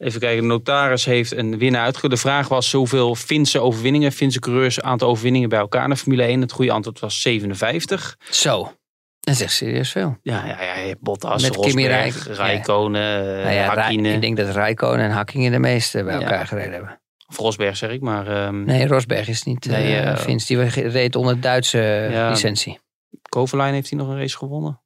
[SPEAKER 2] Even kijken, de notaris heeft een winnaar uitgekozen. De vraag was hoeveel Finse overwinningen, Finse coureurs, aantal overwinningen bij elkaar in de Formule 1. Het goede antwoord was 57.
[SPEAKER 3] Zo. Dat is echt serieus veel.
[SPEAKER 2] Ja, ja, ja Bottas,
[SPEAKER 3] Met Kimi
[SPEAKER 2] Rosberg,
[SPEAKER 3] Rijk-
[SPEAKER 2] Rijkonen,
[SPEAKER 3] Nou ja,
[SPEAKER 2] Hakkinen.
[SPEAKER 3] ik denk dat Rijkonen en Hakkingen de meeste bij
[SPEAKER 2] Ja.
[SPEAKER 3] elkaar gereden hebben.
[SPEAKER 2] Of Rosberg zeg ik, maar ehm
[SPEAKER 3] Nee, Rosberg is niet
[SPEAKER 2] Nee,
[SPEAKER 3] Vins. Die reed onder Duitse licentie.
[SPEAKER 2] Kovalainen heeft hij nog een race gewonnen.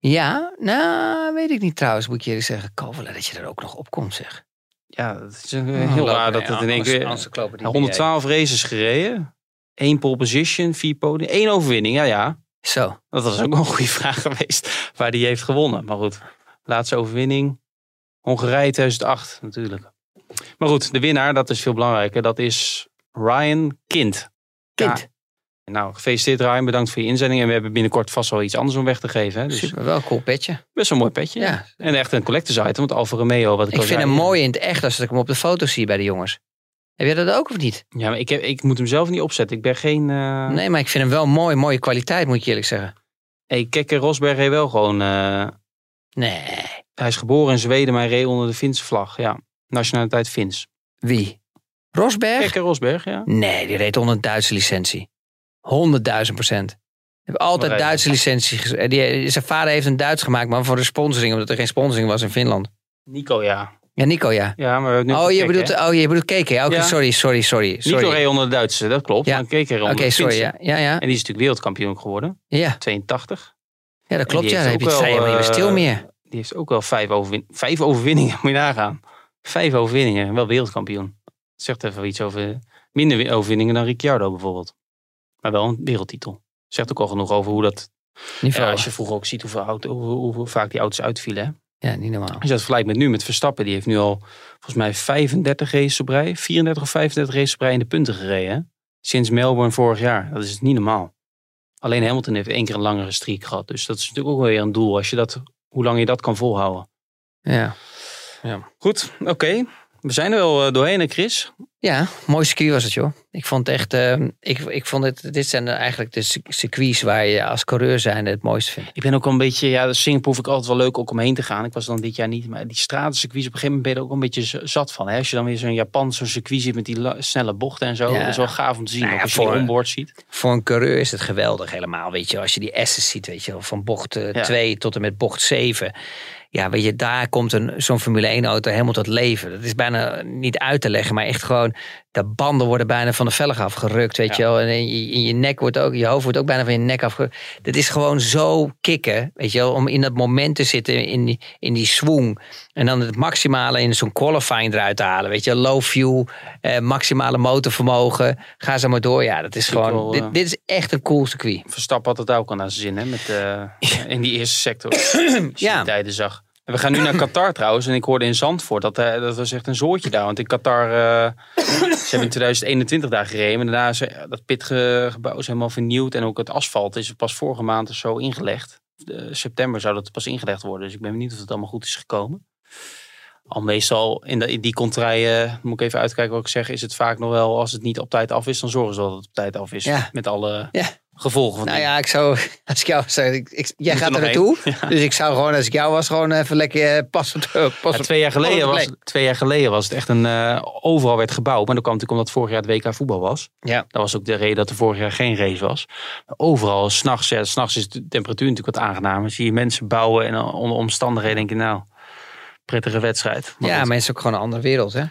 [SPEAKER 3] Ja, nou, weet ik niet trouwens, moet ik je eerlijk zeggen. Kovalen dat je er ook nog op komt, zeg.
[SPEAKER 2] Ja, dat is een- heel raar dat het in één keer...
[SPEAKER 3] keer...
[SPEAKER 2] 112 races gereden. één pole position, vier podium, één overwinning. Ja, ja.
[SPEAKER 3] Zo.
[SPEAKER 2] Dat was ook een goede vraag geweest. Waar die heeft gewonnen. Maar goed, laatste overwinning. Hongarije 2008 natuurlijk. Maar goed, de winnaar, dat is veel belangrijker. Dat is Ryan Kind.
[SPEAKER 3] Kind.
[SPEAKER 2] Nou, gefeliciteerd Ryan. Bedankt voor je inzending. En we hebben binnenkort vast wel iets anders om weg te geven. Hè? Dus
[SPEAKER 3] Super, wel een cool petje.
[SPEAKER 2] best een mooi petje.
[SPEAKER 3] Ja.
[SPEAKER 2] En echt een collectors item. Want Alfa Romeo, wat ik,
[SPEAKER 3] Ik vind
[SPEAKER 2] zei.
[SPEAKER 3] hem mooi in het echt als ik hem op de foto zie bij de jongens. Heb jij dat ook of niet?
[SPEAKER 2] Ja, maar ik, heb, ik moet hem zelf niet opzetten. Ik ben geen... eh
[SPEAKER 3] Nee, maar ik vind hem wel mooi. Mooie kwaliteit, moet je eerlijk zeggen.
[SPEAKER 2] Hey, Kekke Rosberg reed wel gewoon... eh,
[SPEAKER 3] Nee.
[SPEAKER 2] hij is geboren in Zweden, maar hij reed onder de Finse vlag. Ja, nationaliteit Fins.
[SPEAKER 3] Wie? Rosberg?
[SPEAKER 2] Kekke Rosberg, ja.
[SPEAKER 3] Nee, die reed onder een Duitse licentie. 100.000 procent. Heeft altijd Duitse licentie. eh, Die, zijn vader heeft een Duits gemaakt, maar voor de sponsoring, omdat er geen sponsoring was in Finland.
[SPEAKER 2] Nico, ja.
[SPEAKER 3] Ja, Nico, ja.
[SPEAKER 2] Ja, maar we hebben nu
[SPEAKER 3] Oh, je bedoelt,
[SPEAKER 2] hè?
[SPEAKER 3] oh, je bedoelt Keke. Ja. sorry, sorry, sorry.
[SPEAKER 2] Nico
[SPEAKER 3] sorry.
[SPEAKER 2] reed onder de Duitse, dat klopt.
[SPEAKER 3] Ja.
[SPEAKER 2] Maar
[SPEAKER 3] Oké,
[SPEAKER 2] onder de
[SPEAKER 3] sorry. Ja, ja, ja.
[SPEAKER 2] En die is natuurlijk wereldkampioen geworden.
[SPEAKER 3] ja.
[SPEAKER 2] 82.
[SPEAKER 3] ja dat klopt. Ja, dan heb
[SPEAKER 2] heeft
[SPEAKER 3] je het helemaal niet meer
[SPEAKER 2] eh,
[SPEAKER 3] stil meer.
[SPEAKER 2] Die heeft ook wel vijf, overwin vijf overwinningen, moet je nagaan. Vijf overwinningen, wel wereldkampioen. Dat zegt even iets over minder wi- overwinningen dan Ricciardo bijvoorbeeld. Maar wel een wereldtitel. Zegt ook al genoeg over hoe dat... Ja, als je vroeger ook ziet hoeveel, auto, hoe, hoe, hoe vaak die auto's uitvielen. Hè?
[SPEAKER 3] Ja, niet normaal.
[SPEAKER 2] Als je dat vergelijkt met nu, met Verstappen. Die heeft nu al volgens mij 35 races op rij. 34 of 35 races op rij in de punten gereden. Hè? Sinds Melbourne vorig jaar. Dat is niet normaal. Alleen Hamilton heeft één keer een langere streak gehad. Dus dat is natuurlijk ook weer een doel. Als je dat, hoe lang je dat kan volhouden.
[SPEAKER 3] Ja.
[SPEAKER 2] Goed, oké. We zijn er wel eh, doorheen, hè Chris?
[SPEAKER 3] Ja, mooi circuit was het, joh. Ik vond echt, eh, ik, ik vond het, dit zijn eigenlijk de cir- circuits waar je als coureur zijn het mooiste vindt.
[SPEAKER 2] Ik ben ook een beetje, ja, Singapore vind ik altijd wel leuk ook om heen te gaan. Ik was dan dit jaar niet, maar die stratencircuits, op een gegeven moment ben je er ook een beetje zat van. Hè? Als je dan weer zo'n Japan, zo'n circuit ziet met die snelle bochten en zo.
[SPEAKER 3] Ja.
[SPEAKER 2] Dat is wel gaaf om te zien.
[SPEAKER 3] Nou ja,
[SPEAKER 2] als je die
[SPEAKER 3] voor-
[SPEAKER 2] onboard ziet.
[SPEAKER 3] Voor een coureur is het geweldig helemaal, weet je. Als je die S's ziet, weet je wel, van bocht
[SPEAKER 2] Ja.
[SPEAKER 3] 2 tot en met bocht 7. Ja, weet je, daar komt zo'n Formule 1 auto helemaal tot leven. Dat is bijna niet uit te leggen, maar echt gewoon, de banden worden bijna van de velg afgerukt, weet je wel. En in je, in je nek wordt ook, je hoofd wordt ook bijna van je nek afgerukt. Dat is gewoon zo kicken, weet je wel, om in dat moment te zitten, in die, in die swoon. En dan het maximale in zo'n qualifying eruit te halen, weet je. Low fuel, eh, maximale motorvermogen, ga zo maar door. Ja, dat is gewoon,
[SPEAKER 2] wel,
[SPEAKER 3] dit,
[SPEAKER 2] eh,
[SPEAKER 3] dit is echt een cool circuit.
[SPEAKER 2] Verstappen had het ook al naar zijn zin, hè? Met, eh, in die eerste sector. Als je
[SPEAKER 3] Ja.
[SPEAKER 2] die tijden zag. We gaan nu naar Qatar trouwens. En ik hoorde in Zandvoort, dat, eh, dat was echt een zoortje daar. Want in Qatar, eh, ze hebben in 2021 daar gereden. En daarna is eh, dat pitgebouw is helemaal vernieuwd. En ook het asfalt is pas vorige maand of zo ingelegd. September zou dat pas ingelegd worden. Dus ik ben benieuwd of het allemaal goed is gekomen. Al meestal in, de, in die contraien, moet ik even uitkijken wat ik zeg, is het vaak nog wel, als het niet op tijd af is, dan zorgen ze dat het op tijd af is.
[SPEAKER 3] Ja.
[SPEAKER 2] Met alle
[SPEAKER 3] Ja.
[SPEAKER 2] Gevolgen van
[SPEAKER 3] Nou ja, ik zou, als ik jou was, ik, ik- jij gaat
[SPEAKER 2] er
[SPEAKER 3] naartoe. Dus ik zou gewoon, als ik jou was, gewoon even lekker eh, pas op de- pas
[SPEAKER 2] Ja,
[SPEAKER 3] op-
[SPEAKER 2] twee, jaar geleden was, twee jaar geleden was het echt een... eh, overal werd gebouwd. Maar dat kwam natuurlijk omdat vorig jaar het WK voetbal was.
[SPEAKER 3] Ja.
[SPEAKER 2] Dat was ook de reden dat er vorig jaar geen race was. Overal, s'nachts, ja, s'nachts is de temperatuur natuurlijk wat aangenamer. Zie je mensen bouwen en dan onder omstandigheden denk je nou... Prettige wedstrijd. Maar
[SPEAKER 3] Ja,
[SPEAKER 2] goed,
[SPEAKER 3] maar het is ook gewoon een andere wereld, hè?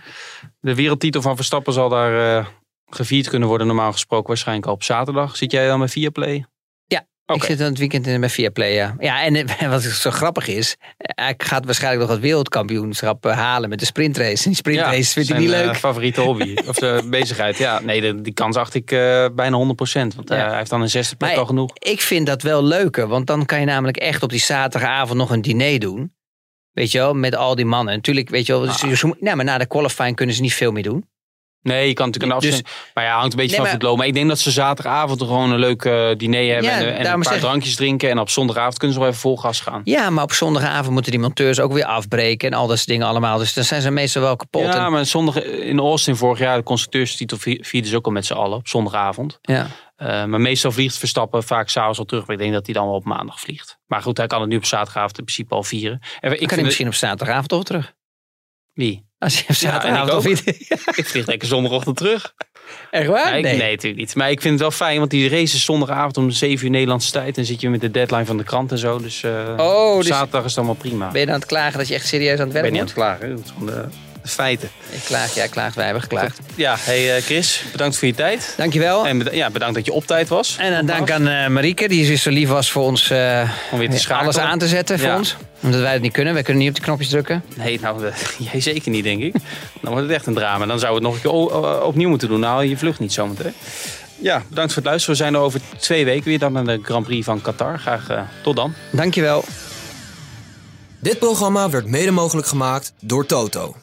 [SPEAKER 2] De wereldtitel van Verstappen zal daar eh, gevierd kunnen worden. Normaal gesproken waarschijnlijk al op zaterdag. Zit jij dan met Viaplay?
[SPEAKER 3] Ja. Ik zit dan het weekend in bij Viaplay, ja. Ja, en eh, wat zo grappig is, eh, hij gaat waarschijnlijk nog het wereldkampioenschap eh, halen met de sprintrace. En die sprintrace hij
[SPEAKER 2] zijn,
[SPEAKER 3] niet leuk.
[SPEAKER 2] favoriete hobby. of eh, bezigheid. Ja, nee, de- die kans acht ik bijna 100% Want hij heeft dan een zesde plek al genoeg.
[SPEAKER 3] Ik vind dat wel leuker, want dan kan je namelijk echt op die zaterdagavond nog een diner doen. Weet je wel, met al die mannen. Natuurlijk, weet je wel, nee, maar na de qualifying kunnen ze niet veel meer doen.
[SPEAKER 2] Nee, je kan natuurlijk een
[SPEAKER 3] Dus-
[SPEAKER 2] afstand. maar ja, hangt een beetje
[SPEAKER 3] Nee,
[SPEAKER 2] van het loon. Maar ik denk dat ze zaterdagavond gewoon een leuk eh, diner hebben.
[SPEAKER 3] Ja,
[SPEAKER 2] en, en
[SPEAKER 3] daarom
[SPEAKER 2] een paar
[SPEAKER 3] zeg-
[SPEAKER 2] drankjes drinken. En op zondagavond kunnen ze wel even vol gas gaan.
[SPEAKER 3] Ja, maar op zondagavond moeten die monteurs ook weer afbreken en al dat soort dingen allemaal. Dus dan zijn ze meestal wel kapot.
[SPEAKER 2] Ja,
[SPEAKER 3] En-
[SPEAKER 2] maar zondag in Austin vorig jaar, de constructeurstitel vi- vierden ze ook al met z'n allen op zondagavond.
[SPEAKER 3] ja.
[SPEAKER 2] Eh, maar meestal vliegt Verstappen vaak s'avonds al terug. Maar ik denk dat hij dan wel op maandag vliegt. Maar goed, hij kan het nu op zaterdagavond in principe al vieren. En ik
[SPEAKER 3] kan hij
[SPEAKER 2] het-
[SPEAKER 3] misschien op zaterdagavond toch terug.
[SPEAKER 2] Wie?
[SPEAKER 3] Als hij op
[SPEAKER 2] Ja, ik
[SPEAKER 3] of niet.
[SPEAKER 2] Ik vlieg lekker zondagochtend terug.
[SPEAKER 3] Echt waar?
[SPEAKER 2] Nee, ik- nee, natuurlijk niet. Maar ik vind het wel fijn, want die race is zondagavond om 7 uur Nederlandse tijd. En zit je met de deadline van de krant en zo. Dus, eh,
[SPEAKER 3] Oh, dus
[SPEAKER 2] zaterdag is het allemaal prima.
[SPEAKER 3] ben je dan aan het klagen dat je echt serieus aan het
[SPEAKER 2] Ik
[SPEAKER 3] werk
[SPEAKER 2] ben niet aan het klagen. hè. De, feiten.
[SPEAKER 3] Ik klaag, jij klaagt, wij hebben geklaagd.
[SPEAKER 2] Ja, hey eh, Chris, bedankt voor je tijd.
[SPEAKER 3] Dankjewel.
[SPEAKER 2] En beda- ja, bedankt dat je op tijd was.
[SPEAKER 3] En dan dank aan eh, Marieke, die zo lief was voor ons eh,
[SPEAKER 2] Om weer te schakelen.
[SPEAKER 3] alles aan te zetten voor
[SPEAKER 2] Ja.
[SPEAKER 3] ons. Omdat wij het niet kunnen. Wij kunnen niet op de knopjes drukken.
[SPEAKER 2] Nee, nou, eh, jij zeker niet, denk ik. Dan wordt het echt een drama. Dan zou het nog een keer opnieuw moeten doen. Nou, haal je je vlucht niet zometeen. Ja, bedankt voor het luisteren. We zijn er over twee weken weer dan naar de Grand Prix van Qatar. Graag eh, tot dan.
[SPEAKER 3] Dankjewel.
[SPEAKER 4] Dit programma werd mede mogelijk gemaakt door Toto.